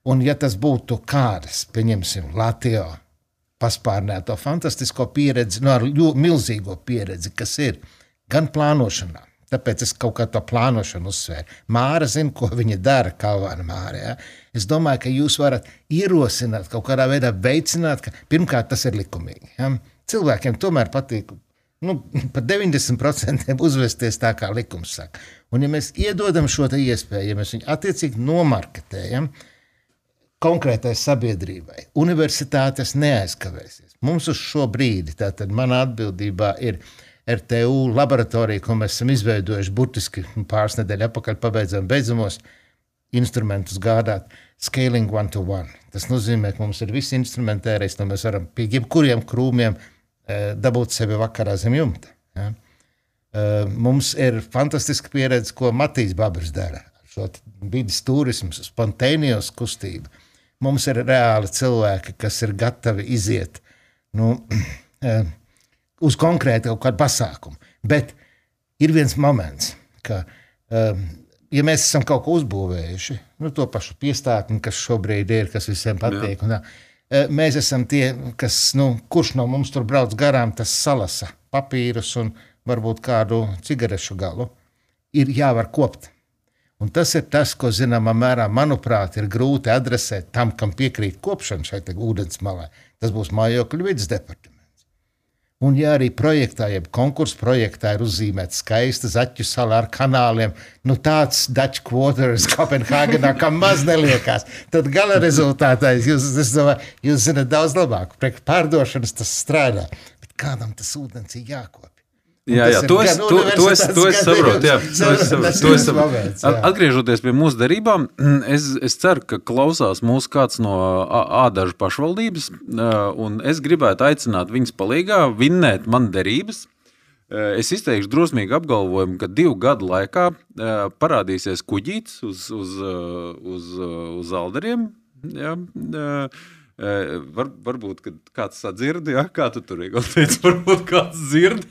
Un, ja tas būtu kāds, pieņemsim, Latvijā, paspārnēto fantastisko pieredzi, no ļo- milzīgo pieredzi, kas ir gan plānošanā, Tāpēc es kaut kā to plānošanu uzsvēru. Māra zina, ko viņa dara, Kalvāna Māra. Ja? Es domāju, ka jūs varat ierosināt, kaut kādā veidā veicināt, ka pirmkārt tas ir likumīgi. Ja? Cilvēkiem tomēr patīk nu, par 90% uzvesties tā, kā likums saka. Un, ja mēs iedodam šo iespēju, ja mēs viņu attiecīgi nomarketējam konkrētai sabiedrībai, universitātes neaizkavēsies. Mums uz šo brīdi, tātad manā atbildībā ir RTU laboratorija, ko mēs esam izveidojuši burtiski pāris nedēļas atpakaļ, pabeidzam beidzamos instrumentus gādāt. Scaling one to one. Tas nozīmē, ka mums ir viss instrumentērais, no mēs varam pie jebkuriem krūmiem eh, dabūt sevi vakarā zem jumta. Ja? Eh, mums ir fantastiska pieredze, ko Matīs Babers dara. Šo vidas turismu, spontānijos kustību. Mums ir reāli cilvēki, kas ir gatavi iziet nu, [clears throat] eh, uz konkrētu kaut kādu pasākumu. Bet ir viens moments, ka, ja mēs esam kaut ko uzbūvējuši, nu, to pašu piestātni, kas šobrīd ir, kas visiem patīk, un, uh, mēs esam tie, kas, nu, kurš no mums tur brauc garām, tas salasa papīrus un varbūt kādu cigarešu galu, ir jāvar kopt. Un tas ir tas, ko zināmā mērā, manuprāt, ir grūti adresēt tam, kam piekrīt kopšana šeit ūdens malā. Tas būs mājokļu vidas departaments. Un, ja arī projektā, jeb konkursu projektā ir uzzīmēta skaista zaķu sala ar kanāliem, nu tāds Dutch quarters Kopenhāgenā, kam maz neliekās, tad gala rezultātā jūs, domāju, jūs zinat daudz labāk. Priekš pārdošanas tas strādā. Bet kādam tas ūdens ir jākop? Jā, jā, to es, to, to es, to es saprotu. Jā, to es saprotu, to es saprotu. Atgriežoties pie mūsu darībām, [clears throat] es, es ceru, ka klausās mūsu kāds no ādažu pašvaldības, un es gribētu aicināt viņus palīgā vinnēt man derības. Es izteikšu drosmīgu apgalvojumu, ka divu gadu laikā parādīsies kuģītis uz, uz, uz, uz alderiem. Ja, Var, varbūt kāds sadzird, ja? kā tu tur teici, [laughs] varbūt kāds dzird.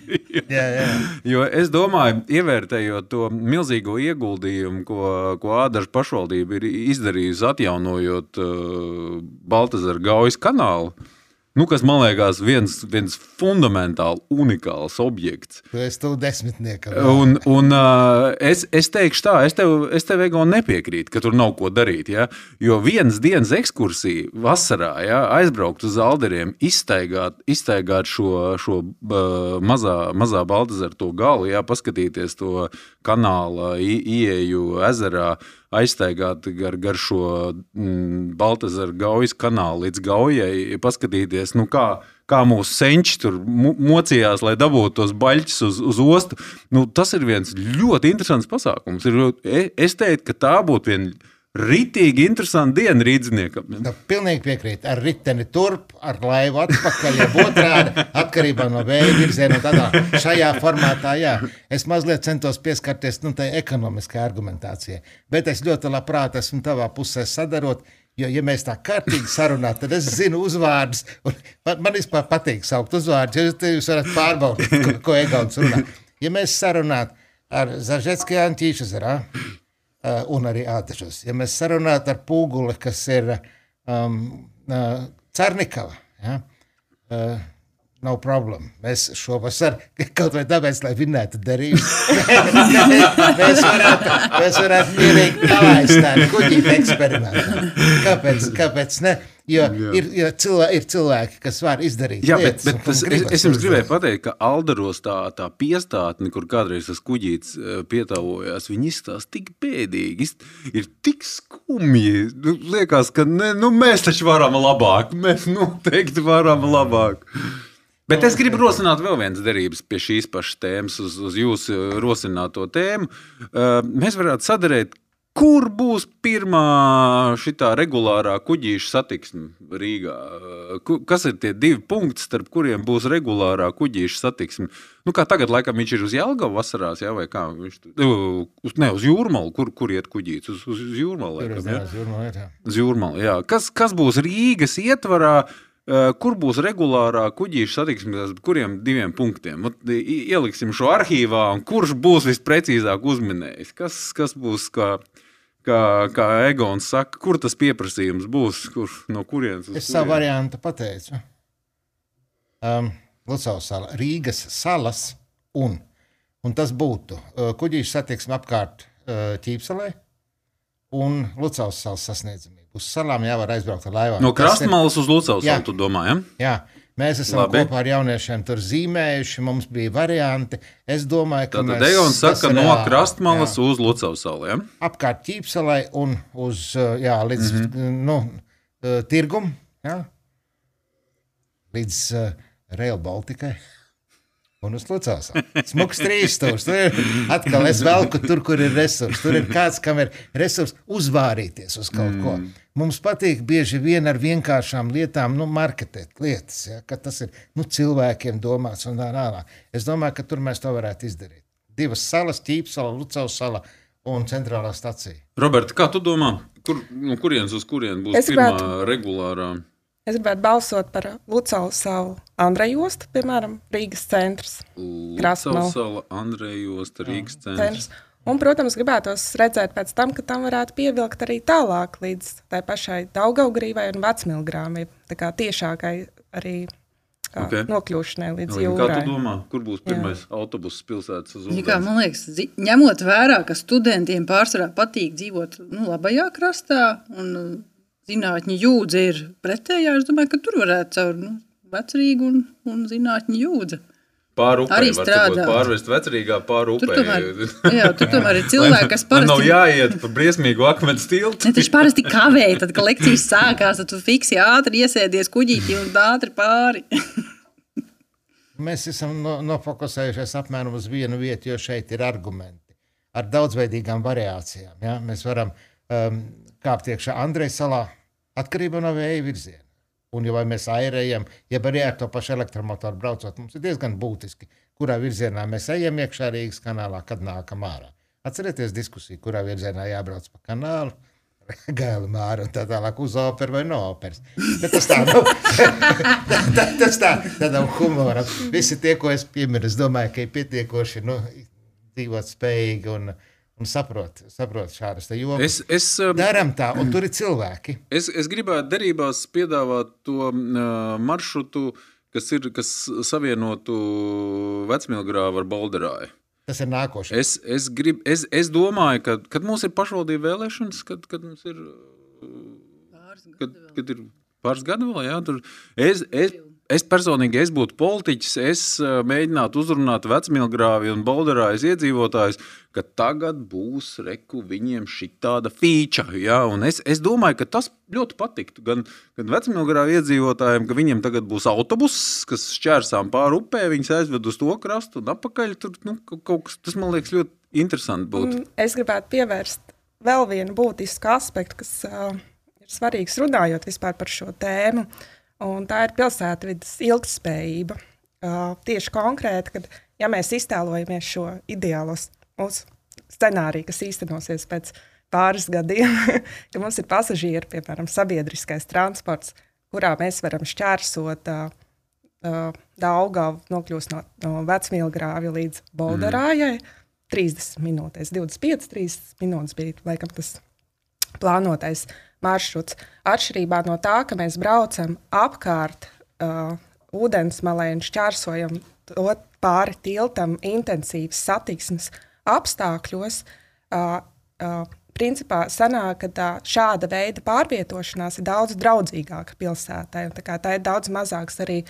jā, jā. Jo es domāju, ievērtējot to milzīgo ieguldījumu, ko, ko Ādaža pašvaldība ir izdarījusi, atjaunojot uh, Baltazara Gaujas kanālu. Uh, Nu, kas man liekas, viens, viens fundamentāli unikāls objekts. Es tev desmitniekam. Un, un uh, es, es teikšu tā, es tev, es tev Ego, nepiekrītu, ka tur nav ko darīt. Ja? Jo vienas dienas ekskursija vasarā, ja, aizbraukt uz Alderiem, iztaigāt, iztaigāt šo, šo uh, mazā, mazā Baltasaru to galu, ja, paskatīties to kanāla ieeju ezerā, aiztaigāt gar, gar šo mm, Baltasaru gaujas kanālu līdz gaujai, paskatīties, nu kā, kā mūsu senči tur mocījās, lai dabūtu tos baļķus uz, uz ostu. Nu, tas ir viens ļoti interesants pasākums. E, es teiktu, ka tā būtu viena Ritīgi interesanti diena rīzniekam. Nu, pilnīgi piekrīt. Ar riteni turp, ar laivu atpakaļ, ja otrādi, atkarībā no vēja virziena. Tādā šajā formātā, jā. Es mazliet centos pieskarties nu, tai ekonomiskai argumentācijai, bet es ļoti labprāt esmu tavā pusē sadarot. Jo, ja mēs tā kārtīgi sarunājam, tad es zinu uzvārdus. Man, man vispār patīk saukt uzvārdus, jo jūs, jūs varat pārbaudīt, ko, ko Egauts runā. Ja mēs sarunājam ar Zaržetskiju Antīšu uh, un arī ātrus. Ja mēs sarunātu ar pūguli, kas ir um, uh, Cernikava, ja, uh, nav problēma. Mēs šovasar, [laughs] kaut vai tāpēc, lai vinnētu derības, [laughs] mēs varētu, mēs varētu mierīgi palaist tādu kuģītu eksperimentu. Kāpēc, kāpēc ne? Jo ir, ir, cilvēki, ir cilvēki, kas var izdarīt Jā, lietas. Bet, bet tas, es, es jums gribēju pateikt, ka Aldaros tā, tā piestātne, kur kādreiz tas kuģītis eh, pietāvojās, viņi izstāsta tik bēdīgi, ir tik skumji. Nu, liekas, ka ne, nu, mēs taču varam labāk, mēs noteikti varam labāk. Bet es gribu rosināt vēl vienas derības pie šīs pašas tēmas, uz, uz jūsu rosināto tēmu. Uh, mēs varētu sadarīt Kur būs pirmā šī regulārā kuģīša satiksme Rīgā? Kas ir tie divi punkti, starp kuriem būs regulārā kuģīša satiksme? Nu, kā tagad, laikam, viņš ir uz Jālgavu vasarās, jā, vai kā? Viņš, uz, ne, uz Jūrmalu, kur, kur iet kuģīts? Uz, uz Jūrmalu, laikam, jā? Uz Jūrmalu, jā. Uz Jūrmalu, jā. Kas, kas būs Rīgas ietvarā? Kur būs regulārā kuģīša satiksme, kuriem diviem punktiem? Ieliksim šo arhīvā, un kurš būs visprecīzāk uzminējis? Kas, kas būs kā kā, kā Egons saka, kur tas pieprasījums būs, kur, no kurienes? Es savu variantu pateicu. Um, Lucavas sala, Rīgas salas un, Un tas būtu uh, kuģīšu satiksme apkārt uh, Ķīpselē un Lucavas salas sasniedzamība. Uz salām jāvar aizbraukt ar laivām. No krastmalas uz Lucavas salu, tu domā, ja? Jā, mēs esam Labi. Kopā ar jauniešiem tur zīmējuši. Mums bija varianti. Es domāju, ka Tātad mēs- Egons tas saka ir no krastmalas jā. uz Lucavas salu, ja? apkārt ķīpselai un uz jā, līdz mm -hmm. nu, tirgum, jā, līdz uh, Rail Baltikai. Un uz Lucas. Smuks trīs stūris. Tur ir atkal es velku tur, kur ir resursi. Tur ir kāds, kam ir resursi uzvārīties uz kaut mm. ko. Mums patīk bieži vien ar vienkāršām lietām, nu, marketēt lietas, ja, ka tas ir nu, cilvēkiem domāts un tā tālāk. Es domāju, ka tur mēs to varētu izdarīt. Divas salas, ķīpsala, Lucas sala un centrālā stacija. Roberta, kā tu domā, kur, no kurienes uz kurien būs Es pirmā gribētu- regulārā? Es gribētu balsot par Lucālu savu Andreju Ostu, piemēram, Rīgas centrs. Krasmala. Lucavas sala, Andrejos, Rīgas centrs. centrs. Un, protams, gribētos redzēt pēc tam, ka tam varētu pievilkt arī tālāk līdz tai pašai Daugaugrīvai un Vecmilgrāmai. Tā kā tiešākai arī kā, Ok. okay. nokļūšanai līdz Kā jūrai. tu domā, kur būs pirmais autobuss pilsētas uz Ja kā, ūdens? man liekas, ņemot vērā, ka studentiem pārsvarā patīk dzīvot nu, labajā krastā, un zinātņu jūdzi ir pretējā, es domāju, ka tur varētu caur nu, vecrīgu un, un zinātņu jūdzi. Pāri upē, Arī var strādā. sakot, pārvest vecrīgā Tur upē. tomēr, jā, tur tomēr ir [laughs] cilvēki, kas Man nav parasti jāiet pa briesmīgu akmens tiltu. Ne, taču parasti kavēja, tad, kad lekcijas sākās, tad tu fiksi ātri iesēdies kuģītī un ātri pāri. [laughs] Mēs esam no, nofokusējušies apmēram uz vienu vietu, jo šeit ir argumenti ar daudzveidīgām variācijām. Ja? Mēs varam um, kāpt iekšā Andrejas salā atkarībā no vēja virziena. Un, ja mēs airējam, ja arī ar to pašu elektromotoru braucot, mums ir diezgan būtiski, kurā virzienā mēs ejam iekšā Rīgas kanālā, kad nākam ārā. Atcerieties diskusiju, kurā virzienā jābrauc pa kanālu. [laughs] Gēlu māra un tā tālāk uz operas vai no operas. Bet tas tā nav. [laughs] tas tā, tā nav humora. Visi tie, ko es pieminu, es domāju, ka ir pietiekoši nu, dzīvot spējīgi un, un saprot, saprot šādas jomas. Es, es, um, Darām tā, un tur ir cilvēki. es, es gribētu derībās piedāvāt to uh, maršrutu, kas, ir, kas savienotu Vecmilgrāvu ar Balderāju. Tas ir nākošais. Es, es, grib, es, es domāju, ka kad mums ir pašvaldību vēlēšanas, kad, kad mums ir, kad, kad ir pāris gadi vēl, jā, tur es, es, es personīgi es būtu politiķis, es ā, mēģinātu uzrunāt vecmilgrāvi un bolderājas iedzīvotājus, ka tagad būs reku viņiem šī tāda feature, jā, un es, es domāju, ka tas ļoti patiktu gan, gan vecmilgrāvi iedzīvotājiem, ka viņiem tagad būs autobuss, kas šķērsām pāri upē, viņus aizved uz to krastu un apakaļ, tur, nu, kaut kas, tas man liekas ļoti interesanti būtu. Un Es gribētu pievērst vēl vienu būtisku aspektu, kas uh, ir svarīgs runājot vispār par šo tēmu. Un tā ir pilsētvidas ilgspējība. Uh, tieši konkrēti, kad ja mēs iztēlojamies šo ideālo scenāriju, kas īstenosies pēc pāris gadiem, [laughs] ka mums ir pasažieri, piemēram, sabiedriskais transports, kurā mēs varam šķērsot uh, uh, Daugavu, nokļūst no, no Vecmīlgrāvja līdz Bolderājai. Mm. 30 minūtēs, 25, 30 minūtes bija laikam, tas plānotais maršruts. Atšķirībā no tā, ka mēs braucam apkārt uh, ūdensmalē un šķērsojam to pāri tiltam intensīvas satiksmes apstākļos, uh, uh, principā sanāk, ka tā, šāda veida pārvietošanās ir daudz draudzīgāka pilsētai. Tā, tā ir daudz mazāks arī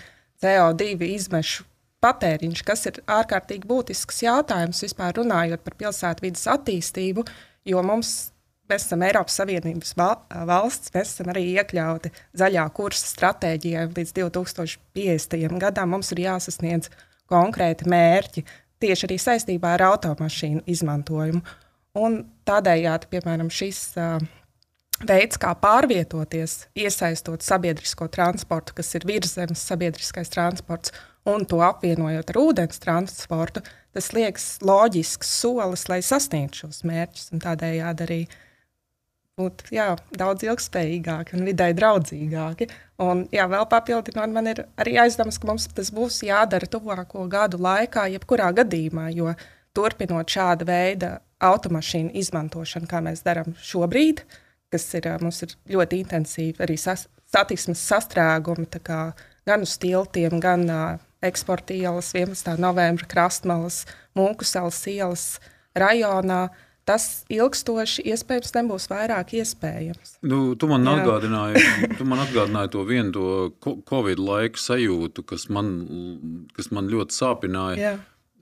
CO2 izmešu patēriņš, kas ir ārkārtīgi būtisks jautājums vispār runājot par pilsētvidas attīstību, jo mums mēs esam Eiropas Savienības val- valsts, mēs esam arī iekļauti zaļā kursa stratēģijā līdz 2050. gadam. Mums ir jāsasniedz konkrēti mērķi tieši arī saistībā ar automašīnu izmantojumu. Un tādējādi, piemēram, šis uh, veids, kā pārvietoties, iesaistot sabiedrisko transportu, kas ir virsmas sabiedriskais transports, un to apvienojot ar ūdens transportu, tas liekas loģisks solis, lai sasniegtu šos mērķus. Tādējādi arī būt jā, daudz ilgspējīgāki un vidē draudzīgāki. Un, jā, vēl papildinot, man ir arī aizdoms, ka mums tas būs jādara tuvāko gadu laikā, jebkurā gadījumā, jo turpinot šāda veida automašīnu izmantošanu, kā mēs darām šobrīd, kas ir, mums ir ļoti intensīvi arī sas, satiksmes sastrēgumi, kā gan uz tiltiem, gan uh, eksporta ielas, 11. novembra krastmalas, Mūku salas ielas rajonā. Tas ilgstoši iespējams nebūs vairāk iespējams. Nu, tu, man atgādināji, [laughs] tu man atgādināji to vienu to Covid laiku sajūtu, kas man, kas man ļoti sāpināja. Jā.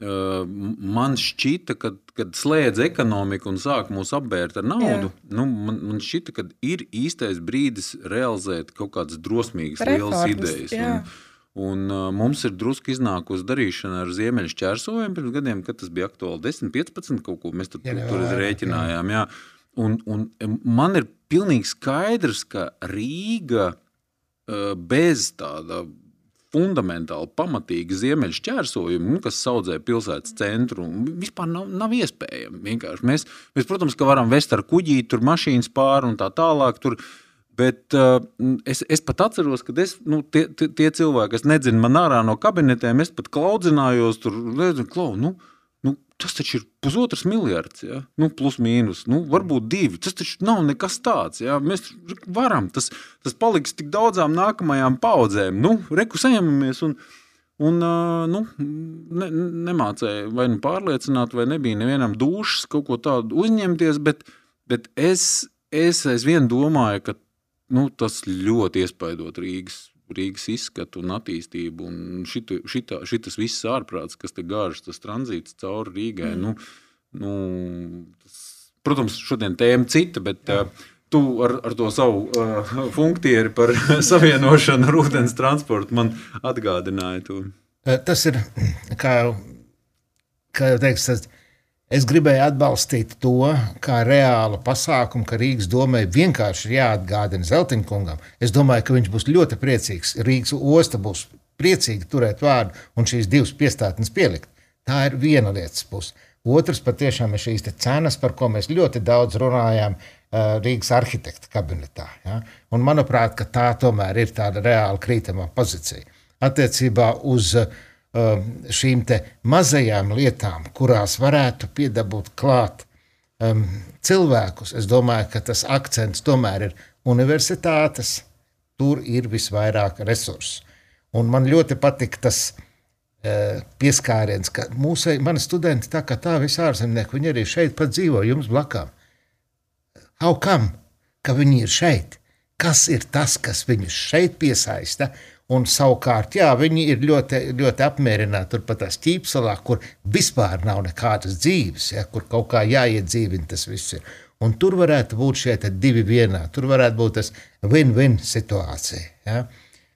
Uh, man šķita, ka, kad slēdz ekonomiku un sāk mūs apbērt ar naudu, Jā. nu, man, man šķita, ka ir īstais brīdis realizēt kaut kādas drosmīgas, lielas Reformas, idejas. jā. Un, un, uh, mums ir drusku iznākusi darīšana ar ziemeļu ķērsojumu pirms gadiem, kad tas bija aktuāli 10, 15 kaut ko mēs tur, Jā, tur, jau tur rēķinājām. Jā. Un, un man ir pilnīgi skaidrs, ka Rīga uh, bez tāda fundamentāli pamatīga ziemeļu ķērsojuma, nu, kas audzē pilsētas centru, vispār nav, nav. Vienkārši Mēs, mēs, protams, ka varam vest ar kuģīti, tur mašīnas pāri un tā tālāk. Tur, Bet uh, es, es pat atceros, ka es, nu, tie, tie, tie cilvēki, kas nedzina man ārā no kabinetiem, es pat klaudzinājos tur, nezinu, klau, nu, nu, tas taču ir pusotrs miljards, ja? nu, plus mīnus, nu, varbūt divi. Tas taču nav nekas tāds. Ja? Mēs varam, tas, tas paliks tik daudzām nākamajām paudzēm. Nu, reku saņemamies un, un uh, nu, ne, nemācēja vai nu pārliecināt, vai nebija nevienam dušas kaut ko tādu uzņemties, bet, bet es, es aizvien domāju, ka nu, tas ļoti iespaidot Rīgas, Rīgas izskatu un attīstību. Un šitu, šita, šitas viss ārprāts, kas te gāžas, tas tranzīts cauri Rīgai. Mm. Nu, nu, tas, protams, šodien tēma cita, bet uh, tu ar, ar to savu uh, funkciju par [laughs] savienošanu ar ūdens transportu man atgādināji to. Tas ir, kā jau, kā jau teiks, tas, es gribēju atbalstīt to kā reālu pasākumu, ka Rīgas domai vienkārši ir jāatgādina Zeltiņkungam. Es domāju, ka viņš būs ļoti priecīgs. Rīgas osta būs priecīga turēt vārdu un šīs divas piestātnes pielikt. Tā ir viena lietas puse. Otrs patiešām ir šīs cenas, par ko mēs ļoti daudz runājām uh, Rīgas arhitekta kabinetā. Ja? Un manuprāt, tā tomēr ir tāda reāla krītamā pozīcija. Attiecībā uz uh, šīm te mazajām lietām, kurās varētu piedabūt klāt um, cilvēkus, es domāju, ka tas akcents tomēr ir universitātes. Tur ir visvairāk resursu. Un man ļoti patīk tas uh, pieskāriens, ka mūsu studenti, tā kā tā visi ārzemnieki, viņi arī šeit pat dzīvo jums blakām. How come, ka viņi ir šeit? Kas ir tas, kas viņus šeit piesaista? Un savukārt, jā, viņi ir ļoti, ļoti apmierināti turpat tās ķīpselā, kur vispār nav nekādas dzīves, ja, kur kaut kā jāiedzīvina tas viss. Ir. Un tur varētu būt šie divi vienā, tur varētu būt tas win-win situācija. Ja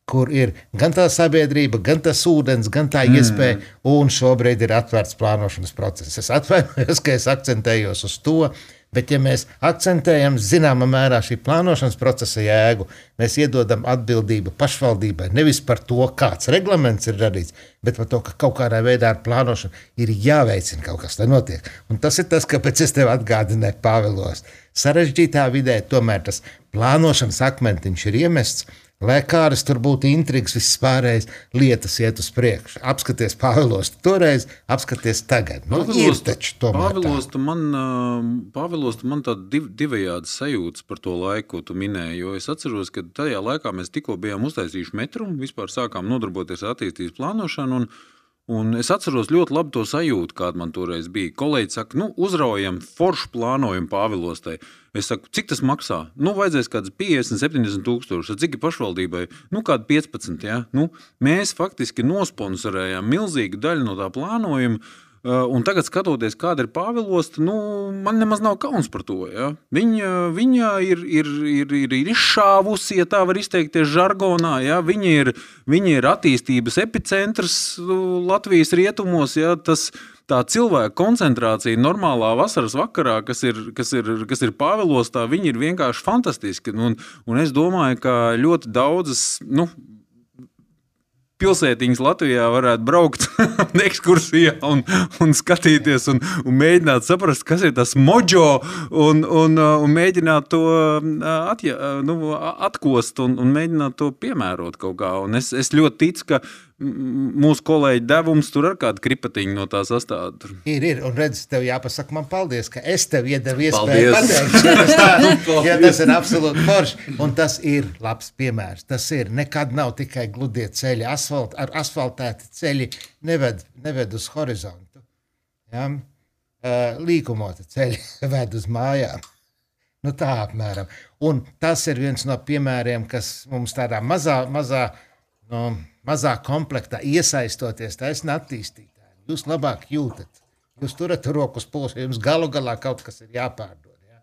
kur ir gan tā sabiedrība, gan tas ūdens, gan tā mm. iespēja, un šobrīd ir atvērts plānošanas process. Es atvainojos, ka es akcentējos uz to, bet ja mēs akcentējam zināmā mērā šī plānošanas procesa jēgu, mēs iedodam atbildību pašvaldībai nevis par to, kāds reglaments ir radīts, bet par to, ka kaut kādā veidā ar plānošanu ir jāveicina kaut kas, lai notiek. Un tas ir tas, kāpēc es tev atgādināju Pāvilos. Sarežģītā vidē tomēr tas plānošanas akmentiņš ir iemests, Lai kādas tur būtu intrigas, viss pārējais lietas iet uz priekšu. Apskaties Pāvilos toreiz, apskaties tagad. Nu, ir taču tomēr tā. Pāvilosta man, ā, Pāvilosta man tāda div, divējāda sajūta par to laiku, ko tu minēji. Jo es atceros, ka tajā laikā mēs tikko bijām uztaisījuši metru, vispār sākām nodarboties ar attīstības plānošanu. Un, Un es atceros ļoti labi to sajūtu, kāda man toreiz bija. Kolēģi saka, nu, uzraujam foršu plānojumu Pāvilostai. Es saku, cik tas maksā? Nu, vajadzēs kaut kāds 50, 70 tūkstoši. Cik ir pašvaldībai? Nu, kādi 15. Ja? Nu, mēs faktiski nosponsorējām milzīgu daļu no tā plānojuma. Uh, Un tagad, skatoties, kāda ir Pāvilosta, nu, man nemaz nav kauns par to. Ja? Viņa, viņa ir, ir, ir, ir, ir izšāvusi, ja tā var izteikties, žargonā. Ja? Viņa, ir, viņa ir attīstības epicentrs nu, Latvijas rietumos. Ja? Tas, tā cilvēka koncentrācija normālā vasaras vakarā, kas ir, kas ir, kas ir Pāvilostā, viņi ir vienkārši fantastiski. Un, un es domāju, ka ļoti daudzas. Nu, pilsētiņas Latvijā varētu braukt [laughs] ekskursijā un, un skatīties un, un mēģināt saprast, kas ir tas mojo un, un, un mēģināt to atja, nu, atkost un, un mēģināt to piemērot kaut kā. Un es, es ļoti ticu, ka mūsu kolēģi devums tur ar kādu kripatiņu no tā sastāvda. Tur. Ir, ir, un redz, tev jāpasaka man paldies, ka es tev iedevu iespēju pateikt, [laughs] ja tas, tā, ja tas ir absolūti forši. Un tas ir labs piemērs. Tas ir, nekad nav tikai gludie ceļi, asfalt, ar asfaltēti ceļi neved, neved uz horizontu. Ja? Līkumota ceļi [laughs] ved uz mājām. Nu, tā apmēram. Un tas ir viens no piemēriem, kas mums tādā mazā, mazā, no, mazā komplektā iesaistoties taisnā attīstītājiem. Jūs labāk jūtat, jūs turat rokas pulsā, jums galu galā kaut kas ir jāpārdod. Ja?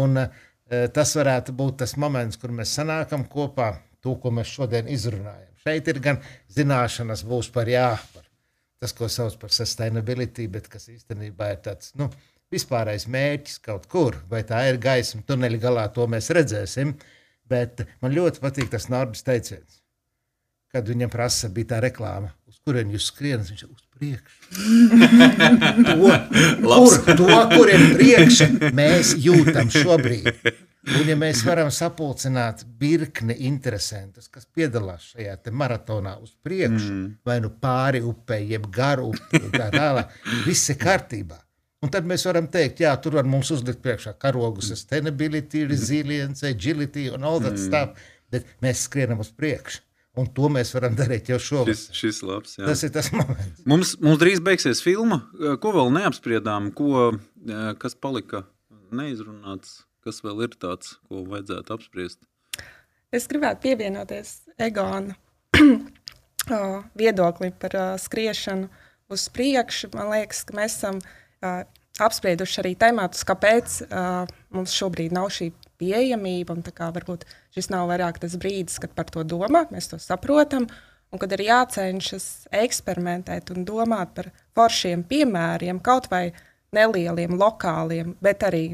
Un uh, tas varētu būt tas moments, kur mēs sanākam kopā, to, ko mēs šodien izrunājam. Šeit ir gan zināšanas, būs par jā, par tas, ko sauc par sustainability, bet kas īstenībā ir tāds. Nu, vispārējais mērķis kaut kur, vai tā ir gaisma tuneļa galā, to mēs redzēsim. Bet man ļoti patīk tas Nordis teiciens, kad viņam prasa, bija tā reklāma, uz kurien jūs skrienat, viņš ir uz priekšu. [laughs] To, kur, to, kuriem priekšā mēs jūtam šobrīd. Un, ja mēs varam sapulcināt virkni interesantus, kas piedalās šajā te maratonā uz priekšu, mm. vai nu pāri upei, jeb garu un tā tālāk, viss ir kārtībā. Un tad mēs varam teikt, jā, tur var mums uzlikt priekšā karogu, sustainability, resilience, agility un all that mm. stuff. Bet mēs skrienam uz priekšu. Un to mēs varam darīt jau šovasar. Šis, šis labs, jā. Tas ir tas moments. Mums, mums drīz beigsies filma, ko vēl neapspriedām, ko, kas palika neizrunāts, kas vēl ir tāds, ko vajadzētu apspriest. Es gribētu pievienoties Egona [clears throat] viedoklim par skriešanu uz priekšu. Man liekas, ka mēs esam apsprieduši arī temātus, kāpēc mums šobrīd nav šī pieejamība. Varbūt šis nav vairāk tas brīdis, kad par to domā, mēs to saprotam. Un kad ir jācenšas eksperimentēt un domāt par foršiem piemēriem, kaut vai nelieliem, lokāliem, bet arī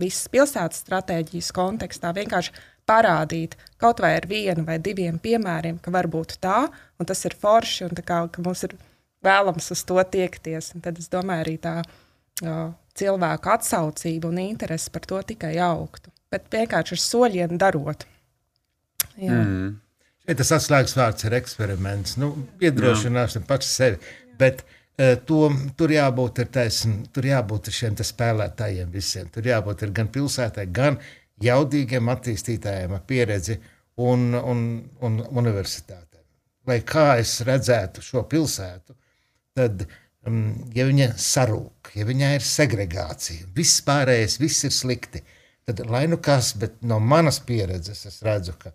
visas pilsētas stratēģijas kontekstā, vienkārši parādīt kaut vai ar vienu vai diviem piemēriem, ka var būt tā, un tas ir forši, un kā, ka mums ir vēlams uz to tiekties. Un tad es domāju, arī tā uh, cilvēku atsaucība un interese par to tikai augtu. Bet vienkārši ar soļiem darot. Jā. Mm. Šeit tas atslēgas vārds ir eksperiments. Nu, iedrošināšana pats sevi. Bet uh, to, tur jābūt ir taisn, tur jābūt ir šiem spēlētājiem visiem. Tur jābūt ir gan pilsētai, gan jaudīgiem attīstītājiem ar pieredzi un, un, un universitātēm. Lai kā es redzētu šo pilsētu, tad, um, ja viņa sarūk, ja viņai ir segregācija, viss pārējais, viss ir slikti, tad lai nu kas, bet no manas pieredzes es redzu, ka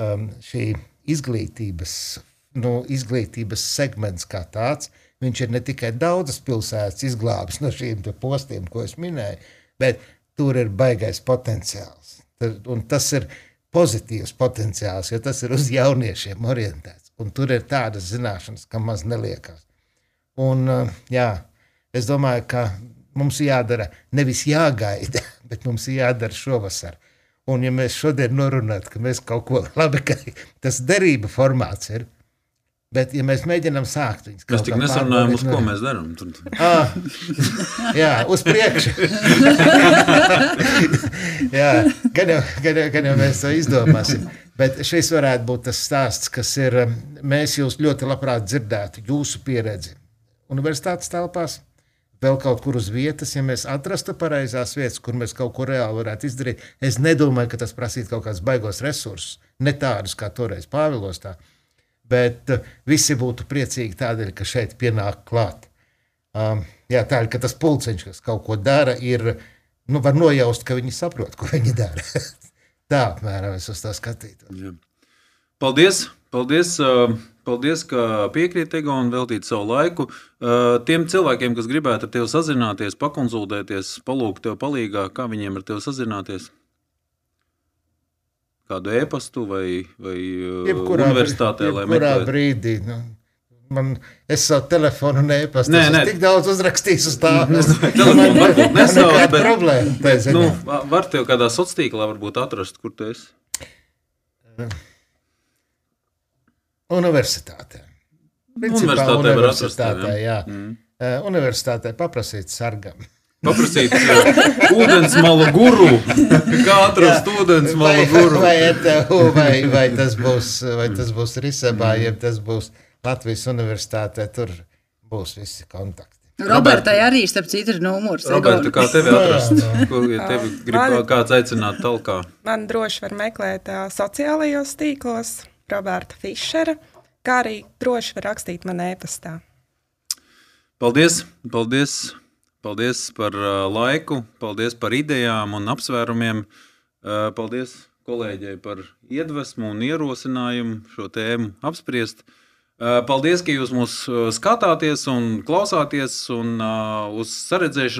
um, šī izglītības, nu, izglītības segments kā tāds, viņš ir ne tikai daudzas pilsētas izglābis no šiem postiem, ko es minēju, bet tur ir baigais potenciāls. Tad- Un tas ir pozitīvs potenciāls, jo tas ir uz jauniešiem orientēts. Un tur ir tādas zināšanas, kam maz neliekās. Un, uh, jā, es domāju, ka mums jādara nevis jāgaida, [laughs] bet mums jādara šovasar. Un, ja mēs šodien norunājam, ka mēs kaut ko [laughs] labi, ka tas derība formāts ir, bet, ja mēs mēģinām sākt viņus Mēs tik nesarunājam, uz ko mēs darām. [laughs] Ah, jā, uz priekšu. [laughs] jā, gan, jau, gan, jau, gan jau mēs to izdomāsim. Bet šis varētu būt tas stāsts, kas ir. um, Mēs jūs ļoti labprāt dzirdētu, jūsu pieredzi universitātes telpās. Vēl kaut kur uz vietas, ja mēs atrastu pareizās vietas, kur mēs kaut ko reāli varētu izdarīt. Es nedomāju, ka tas prasītu kaut kādus baigos resursus, ne tādus kā toreiz Pāvilostā. Bet uh, visi būtu priecīgi tādēļ, ka šeit pienāk klāt. Um, jā, tā ir ka tas pulciņš, kas kaut ko dara, ir. Nu, var nojaust, ka viņi saprot, ko viņi dara. [laughs] tā apmēram es uz to skatītos. Jā. Paldies! Paldies, uh, paldies ka piekrīt Egon un veltīt savu laiku. Uh, Tiem cilvēkiem, kas gribētu ar tevi sazināties, pakonsultēties, palūgt tev palīgā, kā viņiem ar tevi sazināties? Kādu e-pastu vai, vai uh, universitātē, lai jebkurā brīdī. Nu, man, es savu telefonu nepastu. Nē, Es nē. esmu tik daudz uzrakstījis uz tā. Telefonu varbūt nesauc, nekāda bet- problēma. ziņā. Nu, va- var tev kādā sociālā tīklā varbūt atrast, kur tu esi. Universitātē. Universitātē var atrast universitātē, tevi, jā. Mm. Universitātē paprasīt sargam. Paprasīt uh, ūdensmalu guru. [laughs] Kā atrast ūdensmalu Vai, guru? vai, ETU, vai, vai tas būs, vai tas būs Risabā, mm. ja tas būs Latvijas universitātē. Tur būs visi kontakti. Robertai arī, starp citu, ir numurs. Roberta, kā tevi atrast? Ko, ja tevi grib Man- kā- kāds aicināt talkā? Man droši var meklēt ā, sociālajos tīklos, Roberta Fišera, kā arī droši var rakstīt man e-pastā. Paldies! Paldies! Paldies par uh, laiku, paldies par idejām un apsvērumiem. Uh, paldies kolēģei par iedvesmu un ierosinājumu šo tēmu apspriest. Uh, paldies, ka jūs mūs skatāties un klausāties un uz saredzēšanu.